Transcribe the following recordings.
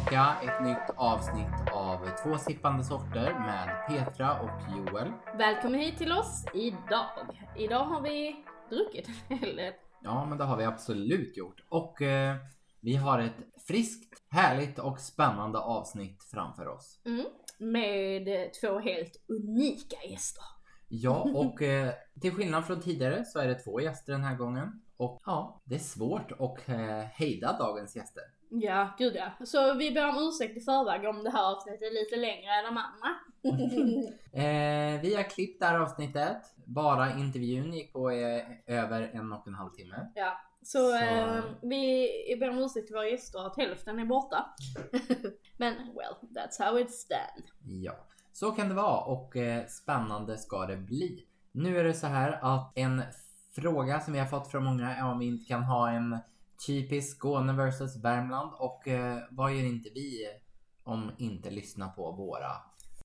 tillbaka. Ett nytt avsnitt av Två sippande sorter med Petra och Joel. Välkommen hit till oss idag. Idag har vi druckit en hel del. Ja, men det har vi absolut gjort. Och eh, vi har ett friskt, härligt och spännande avsnitt framför oss. Mm. Med två helt unika gäster. Ja, och eh, till skillnad från tidigare så är det två gäster den här gången. Och ja, det är svårt att eh, hejda dagens gäster. Ja, gud ja. Så vi ber om ursäkt i förväg om det här avsnittet är lite längre än de andra. Eh, vi har klippt det här avsnittet. Bara intervjun gick på eh, över en och en halv timme. ja. Så, Så- Eh, vi ber om ursäkt till våra gäster att hälften är borta. Men well, that's how it's done. Ja, så kan det vara och eh, spännande ska det bli. Nu är det så här att en fråga som vi har fått från många är om vi inte kan ha en typisk Skåne versus Värmland och eh, vad gör inte vi om inte lyssna på våra,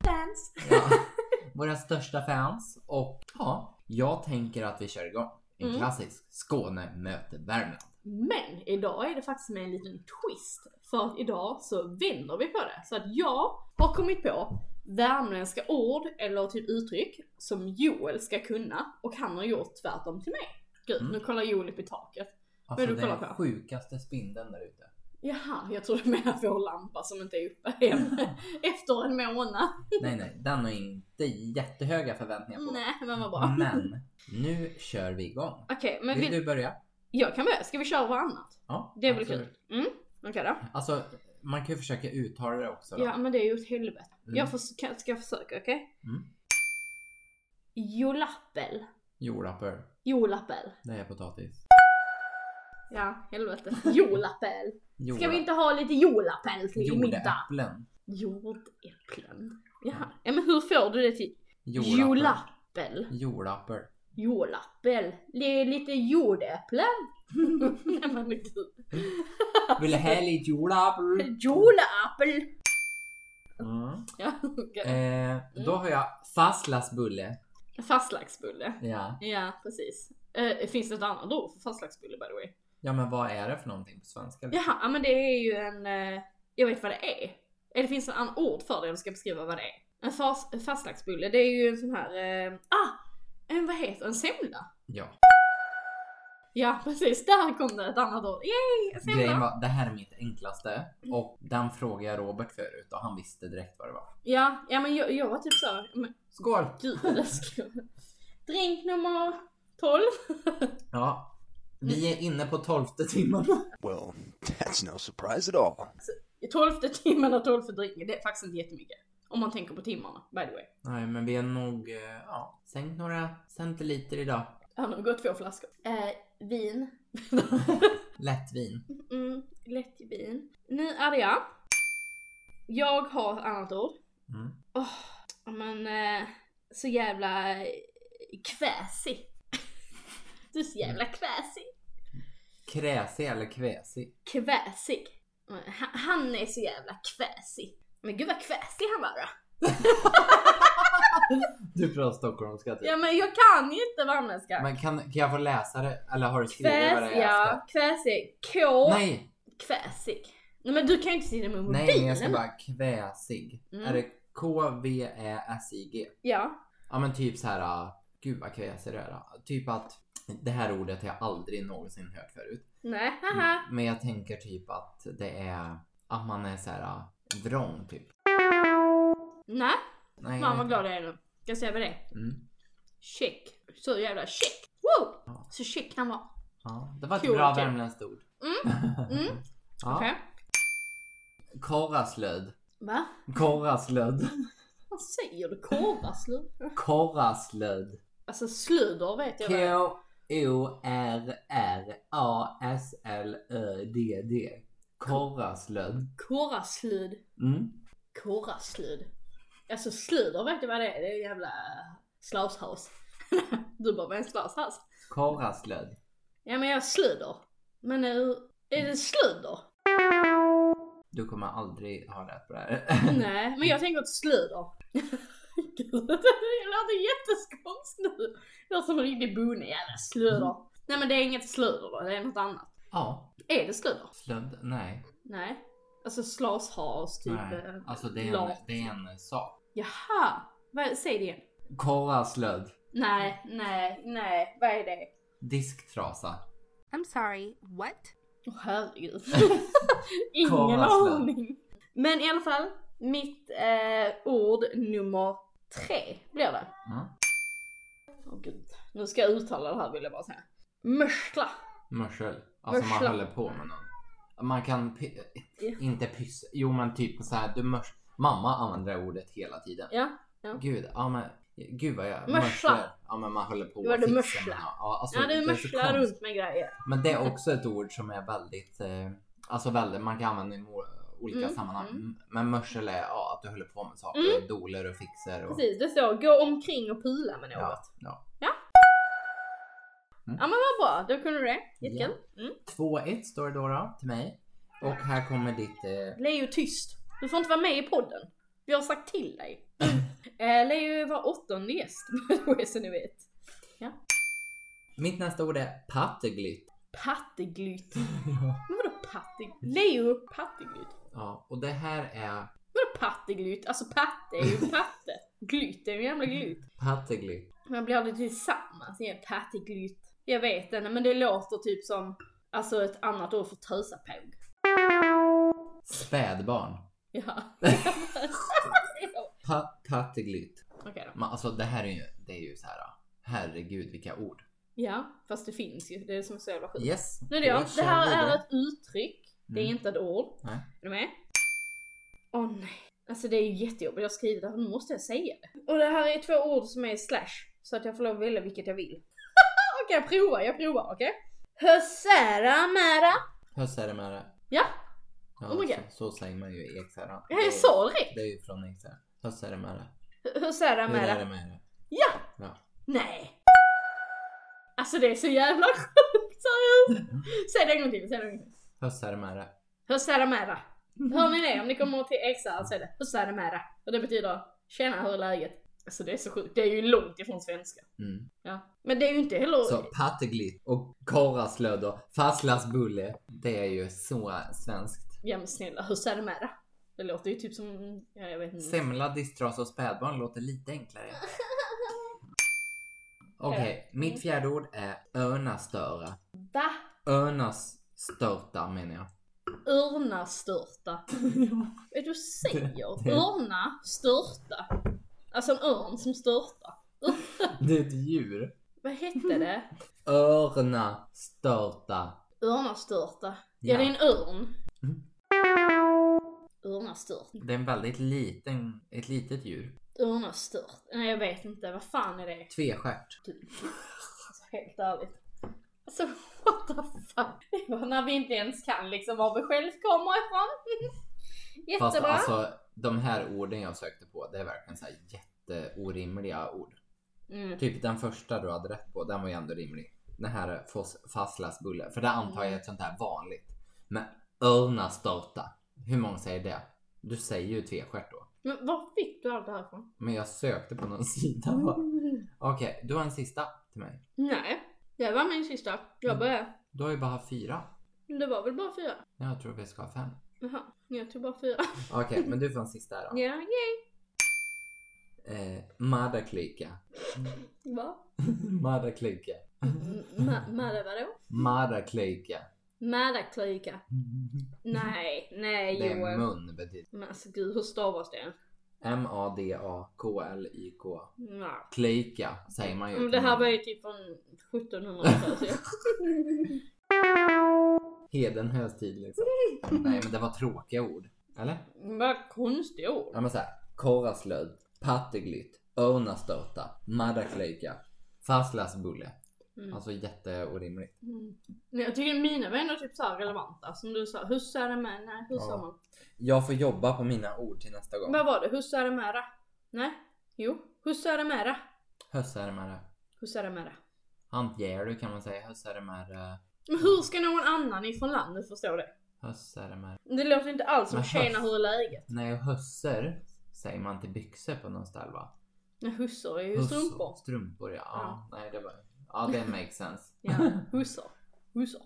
Fans. ja, våra största fans och ja, jag tänker att vi kör igång. En Mm. klassisk Skåne möter Värmland. Men idag är det faktiskt med en liten twist. För att idag så vänder vi på det. Så att jag har kommit på värmländska ord eller typ uttryck som Joel ska kunna och han har gjort tvärtom till mig. Gud, Mm. nu kollar Joel upp i taket. Alltså du den kollar på? sjukaste spindeln där ute. Jaha, jag tror du menar vår lampa som inte är uppe än. Efter en månad. Nej, nej, den har inte jättehöga förväntningar på. Nej, men vad bra. Men nu kör vi igång. Okej, men Vill vill... du börja? jag kan börja. Ska vi köra varannat? Ja, Det är väl kul? Mm, okej då. Alltså, man kan ju försöka uttala det också. Då. Ja, men det är ju ett helvete. Mm. Jag får, ska, jag försöka, okej? Mm. Jolappel. Jordapper, Jolappel. det är potatis. Ja, helvete. Jolappel. Ska vi inte ha lite jolappel till middag? Jordäpplen. Jordäpplen. Jaha. Ja men hur får du det till jolappel? Jolappel. Det är lite jordäpplen. Nej men gud. Vill du ha lite jordapper? Jolappel. Mm. Ja, okej. Eh, då har jag fastlagsbulle. Fastlagsbulle. Ja. Ja, precis. Eh, finns det ett annat ord för fastlagsbulle by the way? Ja, men vad är det för någonting på svenska? Jaha, ja, men det är ju en... eh, jag vet vad det är. Eller finns det ett annat ord för det eller ska beskriva vad det är? En fas, fastlagsbulle, det är ju en sån här... eh, ah! En vad heter En semla? Ja. Ja precis, där kom det ett annat ord. Yay! En Grejen semla! var, det här är mitt enklaste och den frågade jag Robert förut och han visste direkt vad det var. Ja, ja men jag, jag var typ så... Men, Skål! gud. Drink nummer 12. Ja. Vi är inne på tolfte timmen. Well, that's no surprise at all. Tolfte timmen och tolfte drinken, det är faktiskt inte jättemycket. Om man tänker på timmarna, by the way. Nej, men vi har nog eh, ja, sänkt några centiliter idag. Han har gått två flaskor. Eh, vin. Lättvin. Mm, lätt vin. Nu är det jag. Jag har ett annat ord. Mm. Åh, men eh, så jävla kväsig. Du är så jävla kväsig. Kräsig eller kväsig? Kväsig. Han, är så jävla kväsig. Men gud vad kväsig han var då. Du pratar stockholmska typ. Ja men jag kan ju inte värmländska. Men kan, kan jag få läsa det? Eller har du skrivit vad det är ja, kväsig. K. Nej! Kväsig. Nej men du kan ju inte sitta med mobilen. Nej, men jag ska bara kväsig. Mm. Är det K-V-Ä-S-I-G? Ja. Ja men typ så här. Gud vad kväsig det är. Typ att det här ordet har jag aldrig någonsin hört förut. Nej, haha. Men jag tänker typ att det är att man är så här ah, vrång typ. Nej, Nej. fan vad glad jag är nu. Ska jag säga vad det är? Mm. Check. Så jävla check. Wow! Ja. Så check han var. Ja, det var ett Cool, bra okej. värmländskt ord. Mm. Ja. Okej. Korraslöd. Va? Korraslöd. Vad säger du? Korvaslud? Korraslöd. Alltså sluder vet jag vad K-O-R-R-A-S-L-Ö-D-D. Korraslöd. Korraslud. Mm. Korraslud. Alltså sluder vet jag vad det är. Det är jävla slavshaus. du bara, vad är en slavshaus? Korraslöd. Ja men jag sluder. Men är, är det sluder? Du kommer aldrig ha rätt på det här. Nej, men jag tänker att sluder. Det låter jätteskånskt nu. Låter som en riktig bonde, jävla sluder. Nej men det är inget sluder då, det är något annat. ja. Är det sluder? Slöd. Nej. Nej. Alltså slashas typ. Nej, eh, alltså det är, en, det är en sak. Jaha! Vad, säg det igen. Korraslödd. Nej, nej, nej. Vad är det? Disktrasa. I'm sorry, what? Åh herregud. Ingen aning. Men i alla fall, mitt eh, ord nummer tre blir det. Mm. Åh gud. Nu ska jag uttala det här vill jag bara säga. Mörsla. Mörsel. Alltså man Mörsla. håller på med någon. Man kan py- Ja. inte pyssa. Jo men typ så här, du mörs. Mamma använder det ordet hela tiden. Ja. Gud, ja men. Gud vad jag Mörsla. mörslar. Ja men man håller på och du fixar mörsla. Ja, alltså, Ja, du mörslar runt med grejer. Men det är också ett ord som är väldigt, eh, alltså väldigt, man kan använda i olika Mm, sammanhang. mm. Men mörsel är ja, att du håller på med saker, Mm. doler och fixer och... Precis, det står gå omkring och pula med något. Ja, ja. Ja men vad bra, då kunde du det. Jättekul. Mm. 2-1 står det då, då till mig. Och här kommer ditt... Eh, Leo tyst. Du får inte vara med i podden. Vi har sagt till dig. eh, Leo var åttonde gäst, så ni vet. mitt nästa ord är patteglytt. Patteglytt. Men vadå patteglytt? Leo patteglytt. Ja, och det här är Vadå patteglytt? Alltså patte är ju patte. Glytt är ju jävla glytt. patteglytt. Man blir aldrig tillsammans i en patteglytt. Jag vet inte, men det låter typ som alltså ett annat ord för tösapåg. Spädbarn. Ja. Pa, patteglytt. Okej då. Men alltså det här är ju, det är ju så här. Herregud vilka ord. Ja, fast det finns ju. Det är som så jävla sjukt. Yes. Nu det Det här är ett uttryck. Det är Mm. inte ett ord. Nej. Är du med? Åh nej. Alltså det är ju jättejobbigt. Jag har skrivit det här. Nu måste jag säga det. Och det här är två ord som är slash. Så att jag får lov att välja vilket jag vill. okej, jag provar. Jag provar. Okej? Hösära mära. Hössare med det. Ja, Ja, Oh my God. så, så säger man ju i Ekshärad. jag är så direkt. Det är ju från Ekshärad. Hössare med det. Hösära Hur är mära. det med det? Ja! Ja. Nej. Alltså det är så jävla sjukt. Seriöst. Säg det en gång till. Säg det en gång till. Hösära mära. Hör ni det? Om ni kommer till Ekshärad så är det Hösära mära. Och det betyder Tjena, hur är läget? Alltså det är så sjukt. Det är ju långt ifrån svenska. Mm. Ja. Men det är ju inte heller... Så patteglytt och korraslödd och fastlagsbulle. Det är ju så svenskt. Ja men snälla, Hösära mära. Det låter ju typ som... Ja, jag vet inte. Semla, distras och spädbarn låter lite enklare. Okej, mitt fjärde ord är örnastöra. Va? Örnastörta menar jag. Örnastörta. Du vad du säger? Det- Örna störta. Alltså en örn som störtar. Det är ett djur. Vad hette det? Örnastörta. Örnastörta. Ja, Ja. det är en örn. Mm. Örnastört. Det är en väldigt liten, ett litet djur. Örnastört. Nej jag vet inte, vad fan är det? Tvestjärt. Typ. Alltså, helt ärligt. Alltså what the fuck. Det var när vi inte ens kan liksom var vi själv kommer ifrån. Fast Jättebra. alltså de här orden jag sökte på, det är verkligen så här jätteorimliga ord. Mm. Typ den första du hade rätt på, den var ju ändå rimlig. Den här fastlagsbulle, för det antar jag är ett sånt här vanligt. Men örnastörta, hur många säger det? Du säger ju tvestjärt då. Men var fick du allt det här ifrån? Men jag sökte på någon sida. Okej, du har en sista till mig. Nej, det var min sista. Jag Mm. började. Du har ju bara fyra. Det var väl bara fyra? Jag tror vi ska ha fem. Jaha, jag tog bara fyra. Okej, men du får en sista då. Ja, yay. Eh, Madaklika. Va? Madaklika. Ma- Madde vadå? Madaklika. Mädaklika. Nej, nej Det är Joel. mun betyder. Men alltså gud, hur stavas det? M-A-D-A-K-L-I-K. Nej. Klika säger man ju. Men Det här var ju typ från 1700-talet. Hedenhös tid liksom. Nej men det var tråkiga ord. Eller? Vad konstiga ord. Ja men såhär. Korraslödd. Patteglytt. Örnastörta. Madaklika. Fastlagsbulle. Mm. Alltså jätteorimligt. Mm. Men jag tycker mina var ändå typ så relevanta. Som du sa, husse är med? Nej, hur sa Ja. man? Jag får jobba på mina ord till nästa gång. Vad var det? Husse är med? Nej? Jo, husse är med? Hössare med det. Husse är det med? Han ger du kan man säga. Hössare med det. Men hur ska någon annan ifrån landet förstå det? Hössare med Det låter inte alls som tjena hur är läget? Nej och hösser säger man till byxor på någon ställe va? Nej hussor är ju strumpor. Strumpor ja. ja. Nej det var... Ja det makes sense. Ja, hussor. Hussor.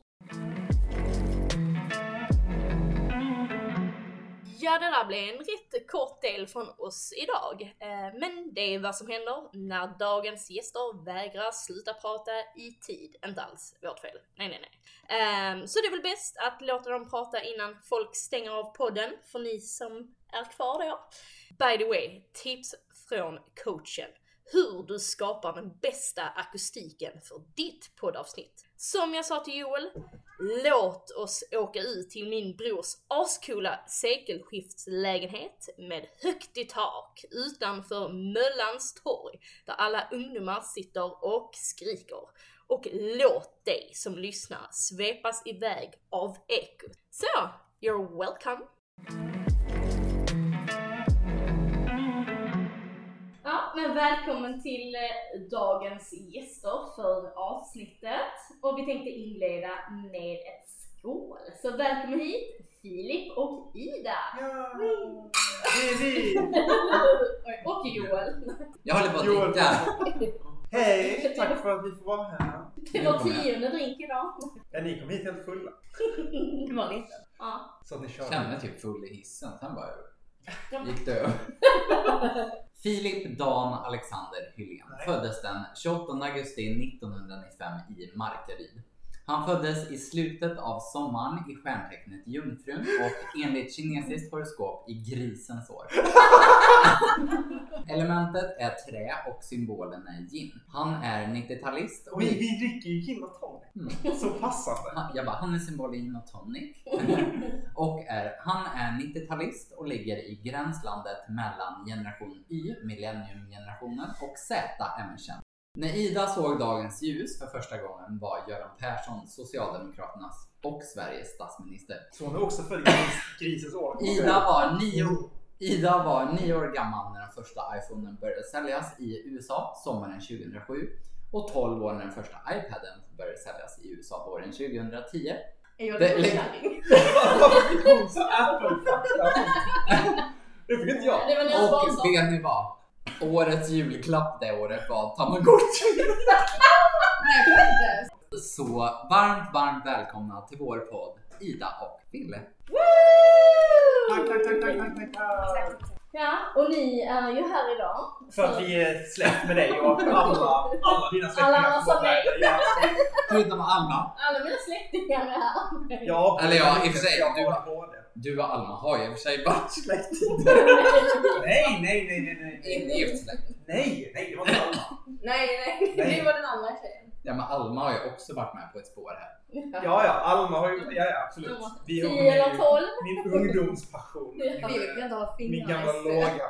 Ja, det där blev en rätt kort del från oss idag. Eh, men det är vad som händer när dagens gäster vägrar sluta prata i tid. Inte alls vårt fel. Nej, nej, nej. Ehm, så det är väl bäst att låta dem prata innan folk stänger av podden, för ni som är kvar då. By the way, tips från coachen. Hur du skapar den bästa akustiken för ditt poddavsnitt. Som jag sa till Joel, låt oss åka ut till min brors ascoola sekelskiftslägenhet med högt i tak utanför Möllans torg där alla ungdomar sitter och skriker. Och låt dig som lyssnar svepas iväg av ekot. Så, you're welcome! Men välkommen till eh, dagens gäster för avsnittet. Och vi tänkte inleda med ett skål. Så välkommen hit Filip och Ida. Ja, det är vi! Och Joel. Jag håller på att dricka. Hej, tack för att vi får vara här. Det var tionde drink idag. Ja, ni kom hit helt fulla. Det var lite. Ja. Så att ni Jag kör. kände typ full i hissen, sen bara gick det över. Filip Dan Alexander Hylén föddes den 28 augusti 1995 i Markaryd. Han föddes i slutet av sommaren i stjärntecknet Jungfrun och enligt kinesiskt horoskop i grisens år. Elementet är trä och symbolen är yin. Han är 90-talist och Vi, vi dricker ju gin och tonic. Mm. Så passande. Han, jag bara, han är symbol i gin och tonic. och är, han är 90-talist och ligger i gränslandet mellan generation Y, millenniumgenerationen, och Z, ämnekänd. När Ida såg dagens ljus för första gången var Göran Persson Socialdemokraternas och Sveriges statsminister. Så hon är också född i gris, grisens år. Ida var nio, Ida var nio år gammal när den första iPhonen började säljas i USA sommaren 2007 och 12 år när den första iPaden började säljas i USA våren 2010. Är jag Det- lite kärring? Varför fick hon så Apple-fakta? Det fick inte jag. Det var när jag Och vet ni vad? Årets julklapp det året var Tamagotchi. Så varmt, varmt välkomna till vår podd Ida och Fille. Tack, tack, tack, tack, tack, tack. Ja, och ni är ju här idag. För att vi är släkt med dig och alla, alla dina släktingar. Alla andra som mig. Förutom Alma. Alla mina släktingar är här. ja, Eller ja, i och för sig, du-. Du och Alma har ju i och för sig varit släkt. Nej, nej, nej, nej, nej. Inte gift släkt. Nej, nej, det var inte Alma. Nej, nej, Nej. det var den andra tjejen. Ja men Alma har ju också varit med på ett spår här. Ja, ja, Alma har ju, ja, ja absolut. Vi hon Tio eller ju tolv. Min ungdomspassion. Ja. Min, Vi eh, inte ha min fingrarna gamla i låga.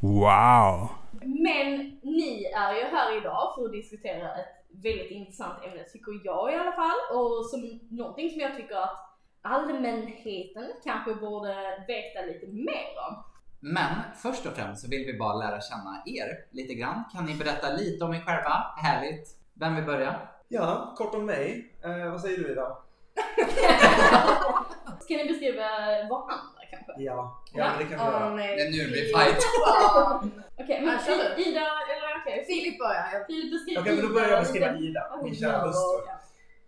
Wow. Men ni är ju här idag för att diskutera ett väldigt intressant ämne tycker jag i alla fall. Och som någonting som jag tycker att allmänheten kanske borde veta lite mer om. Men först och främst så vill vi bara lära känna er lite grann. Kan ni berätta lite om er själva? Härligt. Vem vill börja? Ja, kort om mig. Eh, vad säger du idag? Ska ni beskriva varandra kanske? Ja, ja men det kan vi göra. nej. Det är nu det blir fight. Okej, men. I- Ida, eller okej. Filip börjar. Filip beskriver Okej, men då börjar jag beskriva. Ida, min kära hustru.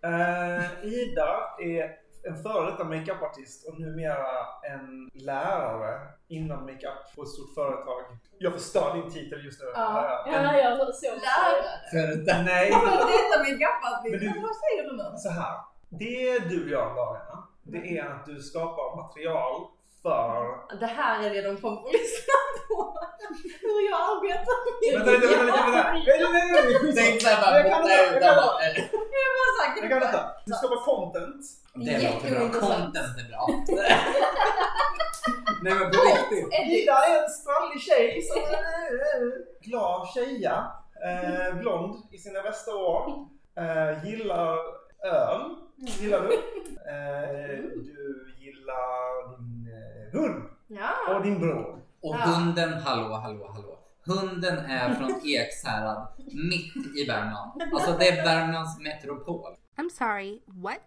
Eh, Ida är en före detta makeupartist och numera en lärare inom makeup på ett stort företag. Jag förstör din titel just nu. Ja, Eh, ja, jag såg Lärare. För det. Nej, Detta med gaffat. Men du- Vad säger du nu? så här. Det du gör dagarna, det är att du skapar material för... Det här är det de kommer få lyssna på. Hur jag arbetar. Vänta lite, vänta lite, vänta. Nej, nej, nej, nej, det är skitsamma. Tänk såhär bara ut kan. Jag detta. Du skapar content. Det låter bra. Content är bra. Nej men på riktigt. Ida är en sprallig tjej som är eh, glad tjeja. Eh, blond i sina bästa år. Eh, gillar öl. Gillar du? Eh, du gillar din eh, hund Ja. och din bror. Och hunden, hallå, hallå, hallå. Hunden är från Ekshärad, mitt i Värmland. Alltså det är Värmlands metropol. I'm sorry, what?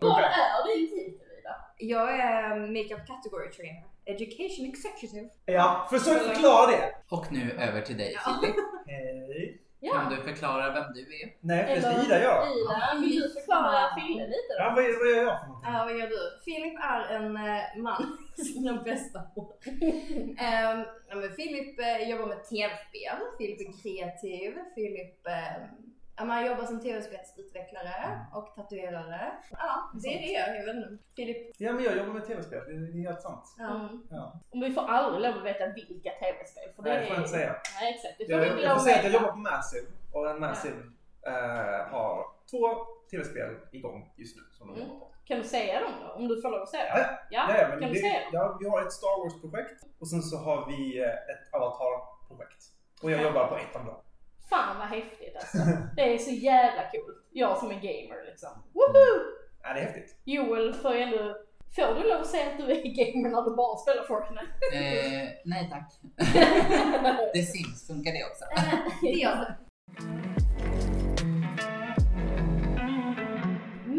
Vad är din titel Ida? Jag är makeup category trainer. Education executive. Ja, försök förklara det. Och nu över till dig Filip. Hej. Kan du förklara vem du är? Nej, det ska Ida göra. Ida, vill du förklara Fille lite Ja, då? vad, vad gör jag för någonting? Ja, vad gör du? Filip är en eh, man i sina bästa år. Ehm, ja, men Filip eh, jobbar med tv-spel. Filip är kreativ. Filip eh, ja, han jobbar som tv-spelsutvecklare och tatuerare. Ja, det är det jag gör. Jag vet inte. Filip, Ja, men jag jobbar med tv-spel. Det är det helt sant. ja. Mm. Ja. Och vi får aldrig lov att veta vilka tv-spel. För Nej, det får jag inte säga. Nej, exakt. Det får Jag, vi jag, inte får säga att jag jobbar på Massive och en Massive eh, har två tv-spel igång just nu som de Mm. jobbar på. Kan du säga dem då? Om du får lov att säga Ja, dem? Ja, Ja, ja, kan det, du säga dem? ja, vi har ett Star Wars-projekt och sen så har vi eh, ett Avatar-projekt. Och jag jobbar på ett av dem. Fan vad häftigt alltså. Det är så jävla coolt. Jag som är gamer liksom. Woho! Ja, det är häftigt. Joel får ju ändå... Får du lov att säga att du är gamer när du bara spelar Fortnite? Eh, nej tack. The Sims, funkar det också? Det gör det.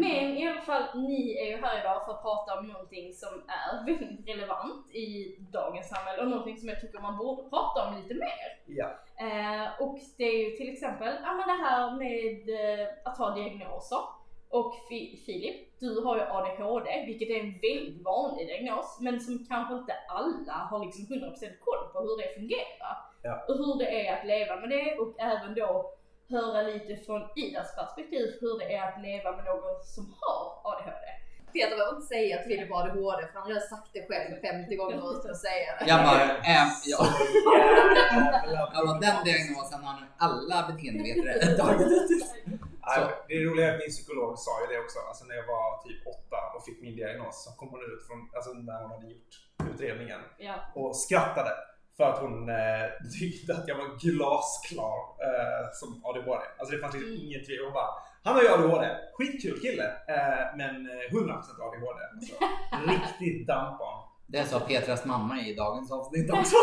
Men i alla fall, ni är ju här idag för att prata om någonting som är väldigt relevant i dagens samhälle och någonting som jag tycker man borde prata om lite mer. Ja. Eh, och det är ju till exempel ja, men det här med eh, att ha diagnoser. Och Fi- Filip, du har ju ADHD, vilket är en väldigt vanlig diagnos, men som kanske inte alla har liksom 100% koll på hur det fungerar. Ja. Och hur det är att leva med det och även då höra lite från Idas perspektiv hur det är att leva med någon som har ADHD. Peter behöver inte säga att Filip har ADHD för han har redan sagt det själv 50 gånger utan att säga det. Jag bara, ähm, ja. Jävla Ja, men den diagnosen har nu alla beteendevetare tagit ut. Nej, det är roliga är att min psykolog sa ju det också. Alltså när jag var typ åtta och fick min diagnos så kom hon ut från, alltså när hon hade gjort utredningen Ja. och skrattade. För att hon eh, tyckte att jag var glasklar eh, som ADHD. Alltså det fanns liksom Mm. inget tvivel. Hon bara, han har ju ADHD. Skitkul kille. Eh, men eh, 100% ADHD. Alltså, riktigt dampbarn. Det sa Petras mamma i dagens avsnitt också.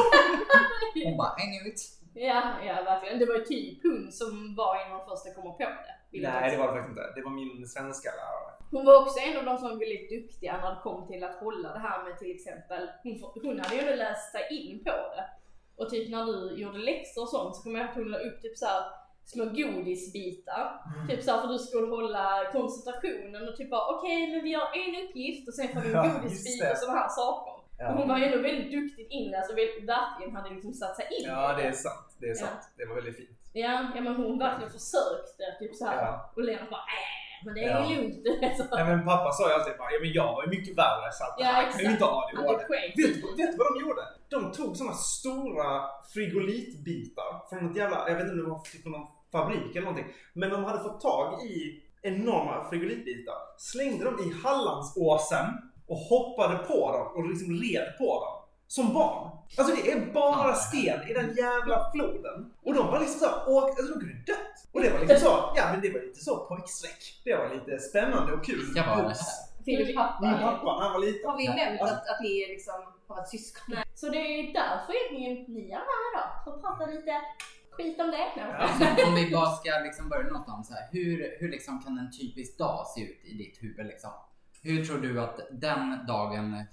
Hon bara, I knew it. Ja, ja verkligen. Det var ju typ hon som var en av de första att komma på det. Nej, det var det faktiskt inte. Det var min svenska lärare. Hon var också en av de som var väldigt duktiga när det kom till att hålla det här med till exempel, hon, hon hade ju ändå läst sig in på det. Och typ när du gjorde läxor och sånt så kommer jag ihåg att hon la upp typ så här små godisbitar. Typ såhär för du skulle hålla koncentrationen och typ bara okej men vi gör en uppgift och sen får du en Ja, godisbit och sådana här saker. Ja. Och hon var ju ändå väldigt duktigt inläst och verkligen hade liksom satt sig in Ja, det är sant. Det är Ja. sant. Det var väldigt fint. Ja, ja men hon verkligen försökte typ såhär. Ja. Och Lena bara äh, men det är Ja. lugnt. Så, Ja, men pappa sa ju alltid bara, ja men jag var ju mycket värre så att Ja, han kan ju inte ha ADHD. Vet, du- vet du vad de gjorde? De tog såna stora frigolitbitar från ett jävla, jag vet inte om det var typ från någon fabrik eller någonting. Men de hade fått tag i enorma frigolitbitar, slängde dem i Hallandsåsen och hoppade på dem och liksom red på dem. Som barn. Alltså det är bara sten i den jävla floden. Och de var liksom såhär, alltså de kunde dött. Och det var liksom så, ja men det var lite så pojkstreck. Det var lite spännande och kul. Jag bara, Filip pappa. Min pappa, han var liten. Har vi nämnt Alltså- att, att ni liksom har varit syskon? Så det är därför egentligen ni är här idag. För att prata lite skit om det. Nej, Alltså, om vi bara ska liksom börja någonstans här. Hur, hur liksom kan en typisk dag se ut i ditt huvud liksom? Hur tror du att den dagen,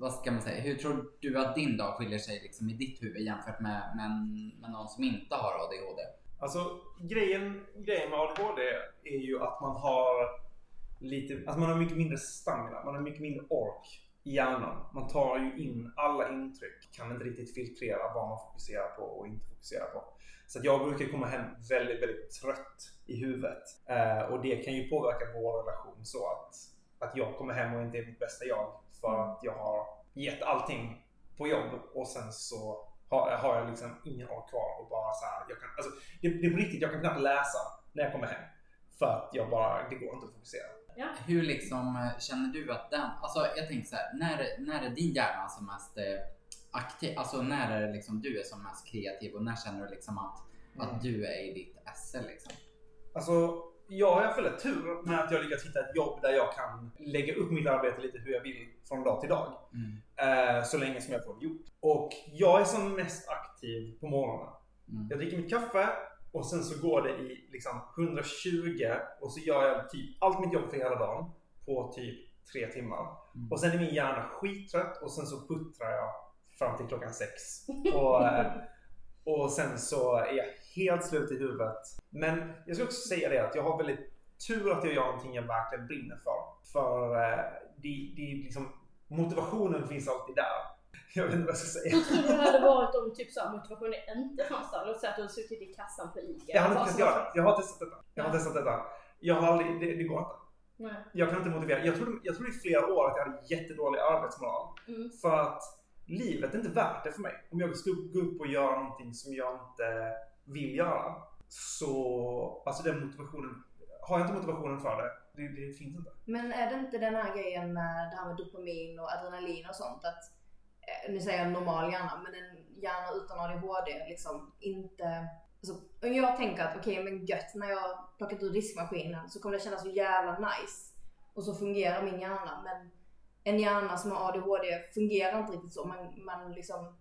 vad ska man säga, hur tror du att din dag skiljer sig liksom i ditt huvud jämfört med, med, med någon som inte har ADHD? Alltså grejen, grejen med ADHD är ju att man har lite, alltså man har mycket mindre stamina, man har mycket mindre ork i hjärnan. Man tar ju in alla intryck, kan inte riktigt filtrera vad man fokuserar på och inte fokuserar på. Så att jag brukar komma hem väldigt, väldigt trött i huvudet. Eh, och det kan ju påverka vår relation så att, att jag kommer hem och inte är mitt bästa jag för att jag har gett allting på jobb och sen så har, har jag liksom ingen ork kvar och bara så här, jag kan, alltså, det, det är på riktigt, jag kan knappt läsa när jag kommer hem. För att jag bara, det går inte att fokusera. Hur liksom eh, känner du att den, alltså jag tänker så här, när, när är din hjärna som mest eh, aktiv, alltså när är det liksom du är som mest kreativ och när känner du liksom att, att du är i ditt esse liksom? Alltså, jag har alla fall tur med att jag lyckats hitta ett jobb där jag kan lägga upp mitt arbete lite hur jag vill från dag till dag. Mm. Eh, så länge som jag får det gjort. Och jag är som mest aktiv på morgonen. Mm. Jag dricker mitt kaffe och sen så går det i liksom 120 och så gör jag typ allt mitt jobb för hela dagen på typ tre timmar. Mm. Och sen är min hjärna skittrött och sen så puttrar jag fram till klockan sex. Och, eh, Och sen så är jag helt slut i huvudet. Men jag ska också säga det att jag har väldigt tur att jag gör någonting jag verkligen brinner för. För eh, det, det är liksom, motivationen finns alltid där. Jag vet inte vad jag ska säga. Hur tror du det hade varit om typ så här, motivationen inte fanns där? Låt säga att du har suttit i kassan på ICA. Jag har inte testat göra det. Jag har testat detta. Jag har Ja. testat detta. Jag har aldrig, det, det går inte. Nej. Jag kan inte motivera. Jag trodde, jag trodde i flera år att jag hade jättedålig arbetsmoral. Mm. För att livet är inte värt det för mig. Om jag ska gå upp och göra någonting som jag inte vill göra. Så, alltså den motivationen. Har jag inte motivationen för det, det, det finns inte. Men är det inte den här grejen med det här med dopamin och adrenalin och sånt att, eh, nu säger jag normal hjärna, men en hjärna utan ADHD liksom inte Alltså, om jag tänker att okej men gött när jag plockat ur diskmaskinen så kommer det kännas så jävla nice. Och så fungerar min hjärna. Men en hjärna som har ADHD fungerar inte riktigt så. Man, man liksom,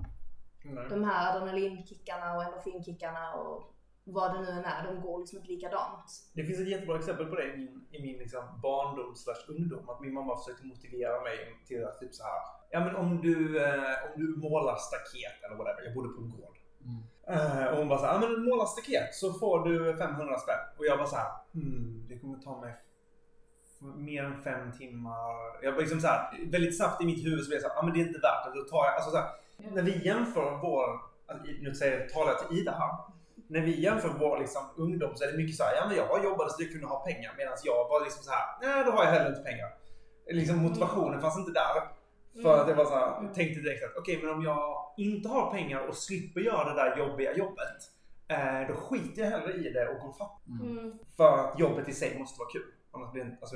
Nej. de här adrenalinkickarna och endorfinkickarna och vad det nu än är, de går liksom inte likadant. Det finns ett jättebra exempel på det i min, i min liksom barndom slash ungdom. Att min mamma försökte motivera mig till att typ så här. Ja men om du, eh, om du målar staket eller whatever. Jag bodde på en gård. Mm. Eh, och hon bara såhär, ja men måla staket så får du 500 spänn. Och jag bara såhär, hmm, det kommer ta mig mer än fem timmar. Jag var liksom såhär, väldigt snabbt i mitt huvud så blev jag såhär, ja men det är inte värt det. Då tar jag, alltså så här, när vi jämför vår, nu säger, talar jag till Ida här. När vi jämför vår liksom, ungdom så är det mycket såhär, ja men jag jobbade så jag kunde ha pengar. Medan jag var liksom såhär, nej då har jag heller inte pengar. Liksom motivationen fanns inte där. För att jag var såhär, Mm. tänkte direkt att okej men om jag inte har pengar och slipper göra det där jobbiga jobbet. Eh, då skiter jag hellre i det och går fattig. Mm. Mm. För att jobbet i sig måste vara kul. Annars blir det, alltså,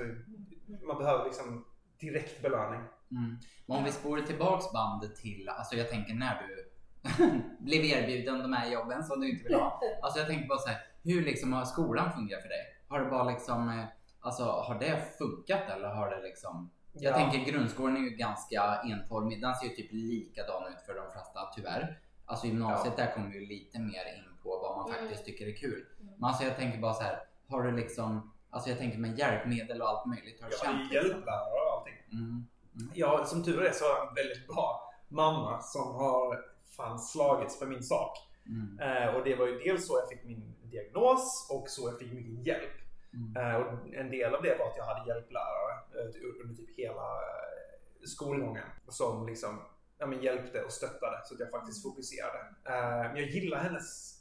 man behöver liksom direkt belöning. Mm. Men om vi spolar tillbaks bandet till, alltså jag tänker när du blev erbjuden de här jobben som du inte vill ha. Alltså jag tänker bara så här, hur liksom har skolan fungerat för dig? Har det bara liksom, eh, alltså har det funkat eller har det liksom? Jag Ja. tänker grundskolan är ju ganska enformig, den ser ju typ likadan ut för de flesta tyvärr. Alltså gymnasiet där kommer ju lite mer in på vad man Mm. faktiskt tycker är kul. Men alltså jag tänker bara så här, har du liksom, alltså jag tänker med hjälpmedel och allt möjligt. Har du Jag känt ju liksom? hjälplärare och allting. Mm. Ja, som tur är så har jag en väldigt bra mamma som har fan slagits för min sak. Mm. Eh, och det var ju dels så jag fick min diagnos och så jag fick mycket hjälp. Mm. Eh, och en del av det var att jag hade hjälplärare eh, under typ hela eh, skolgången som liksom ja, men hjälpte och stöttade så att jag faktiskt fokuserade. Eh, men jag gillar hennes...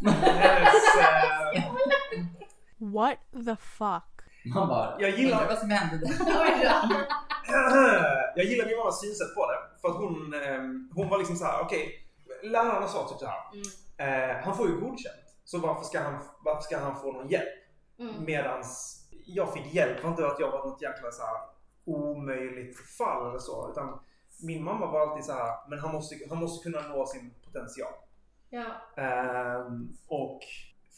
hennes eh, What the fuck? Man bara, Jag gillar- vad som hände där. jag gillar min mammas synsätt på det. För att hon, ehm, hon var liksom så här: okej, lärarna sa typ så här. Eh, han får ju godkänt. Så varför ska han, varför ska han få någon hjälp? Mm. Medans jag fick hjälp. Det var inte att jag var något jäkla så här omöjligt fall eller så. Utan min mamma var alltid så här, men han måste, han måste kunna nå sin potential. Ja. Ehm, och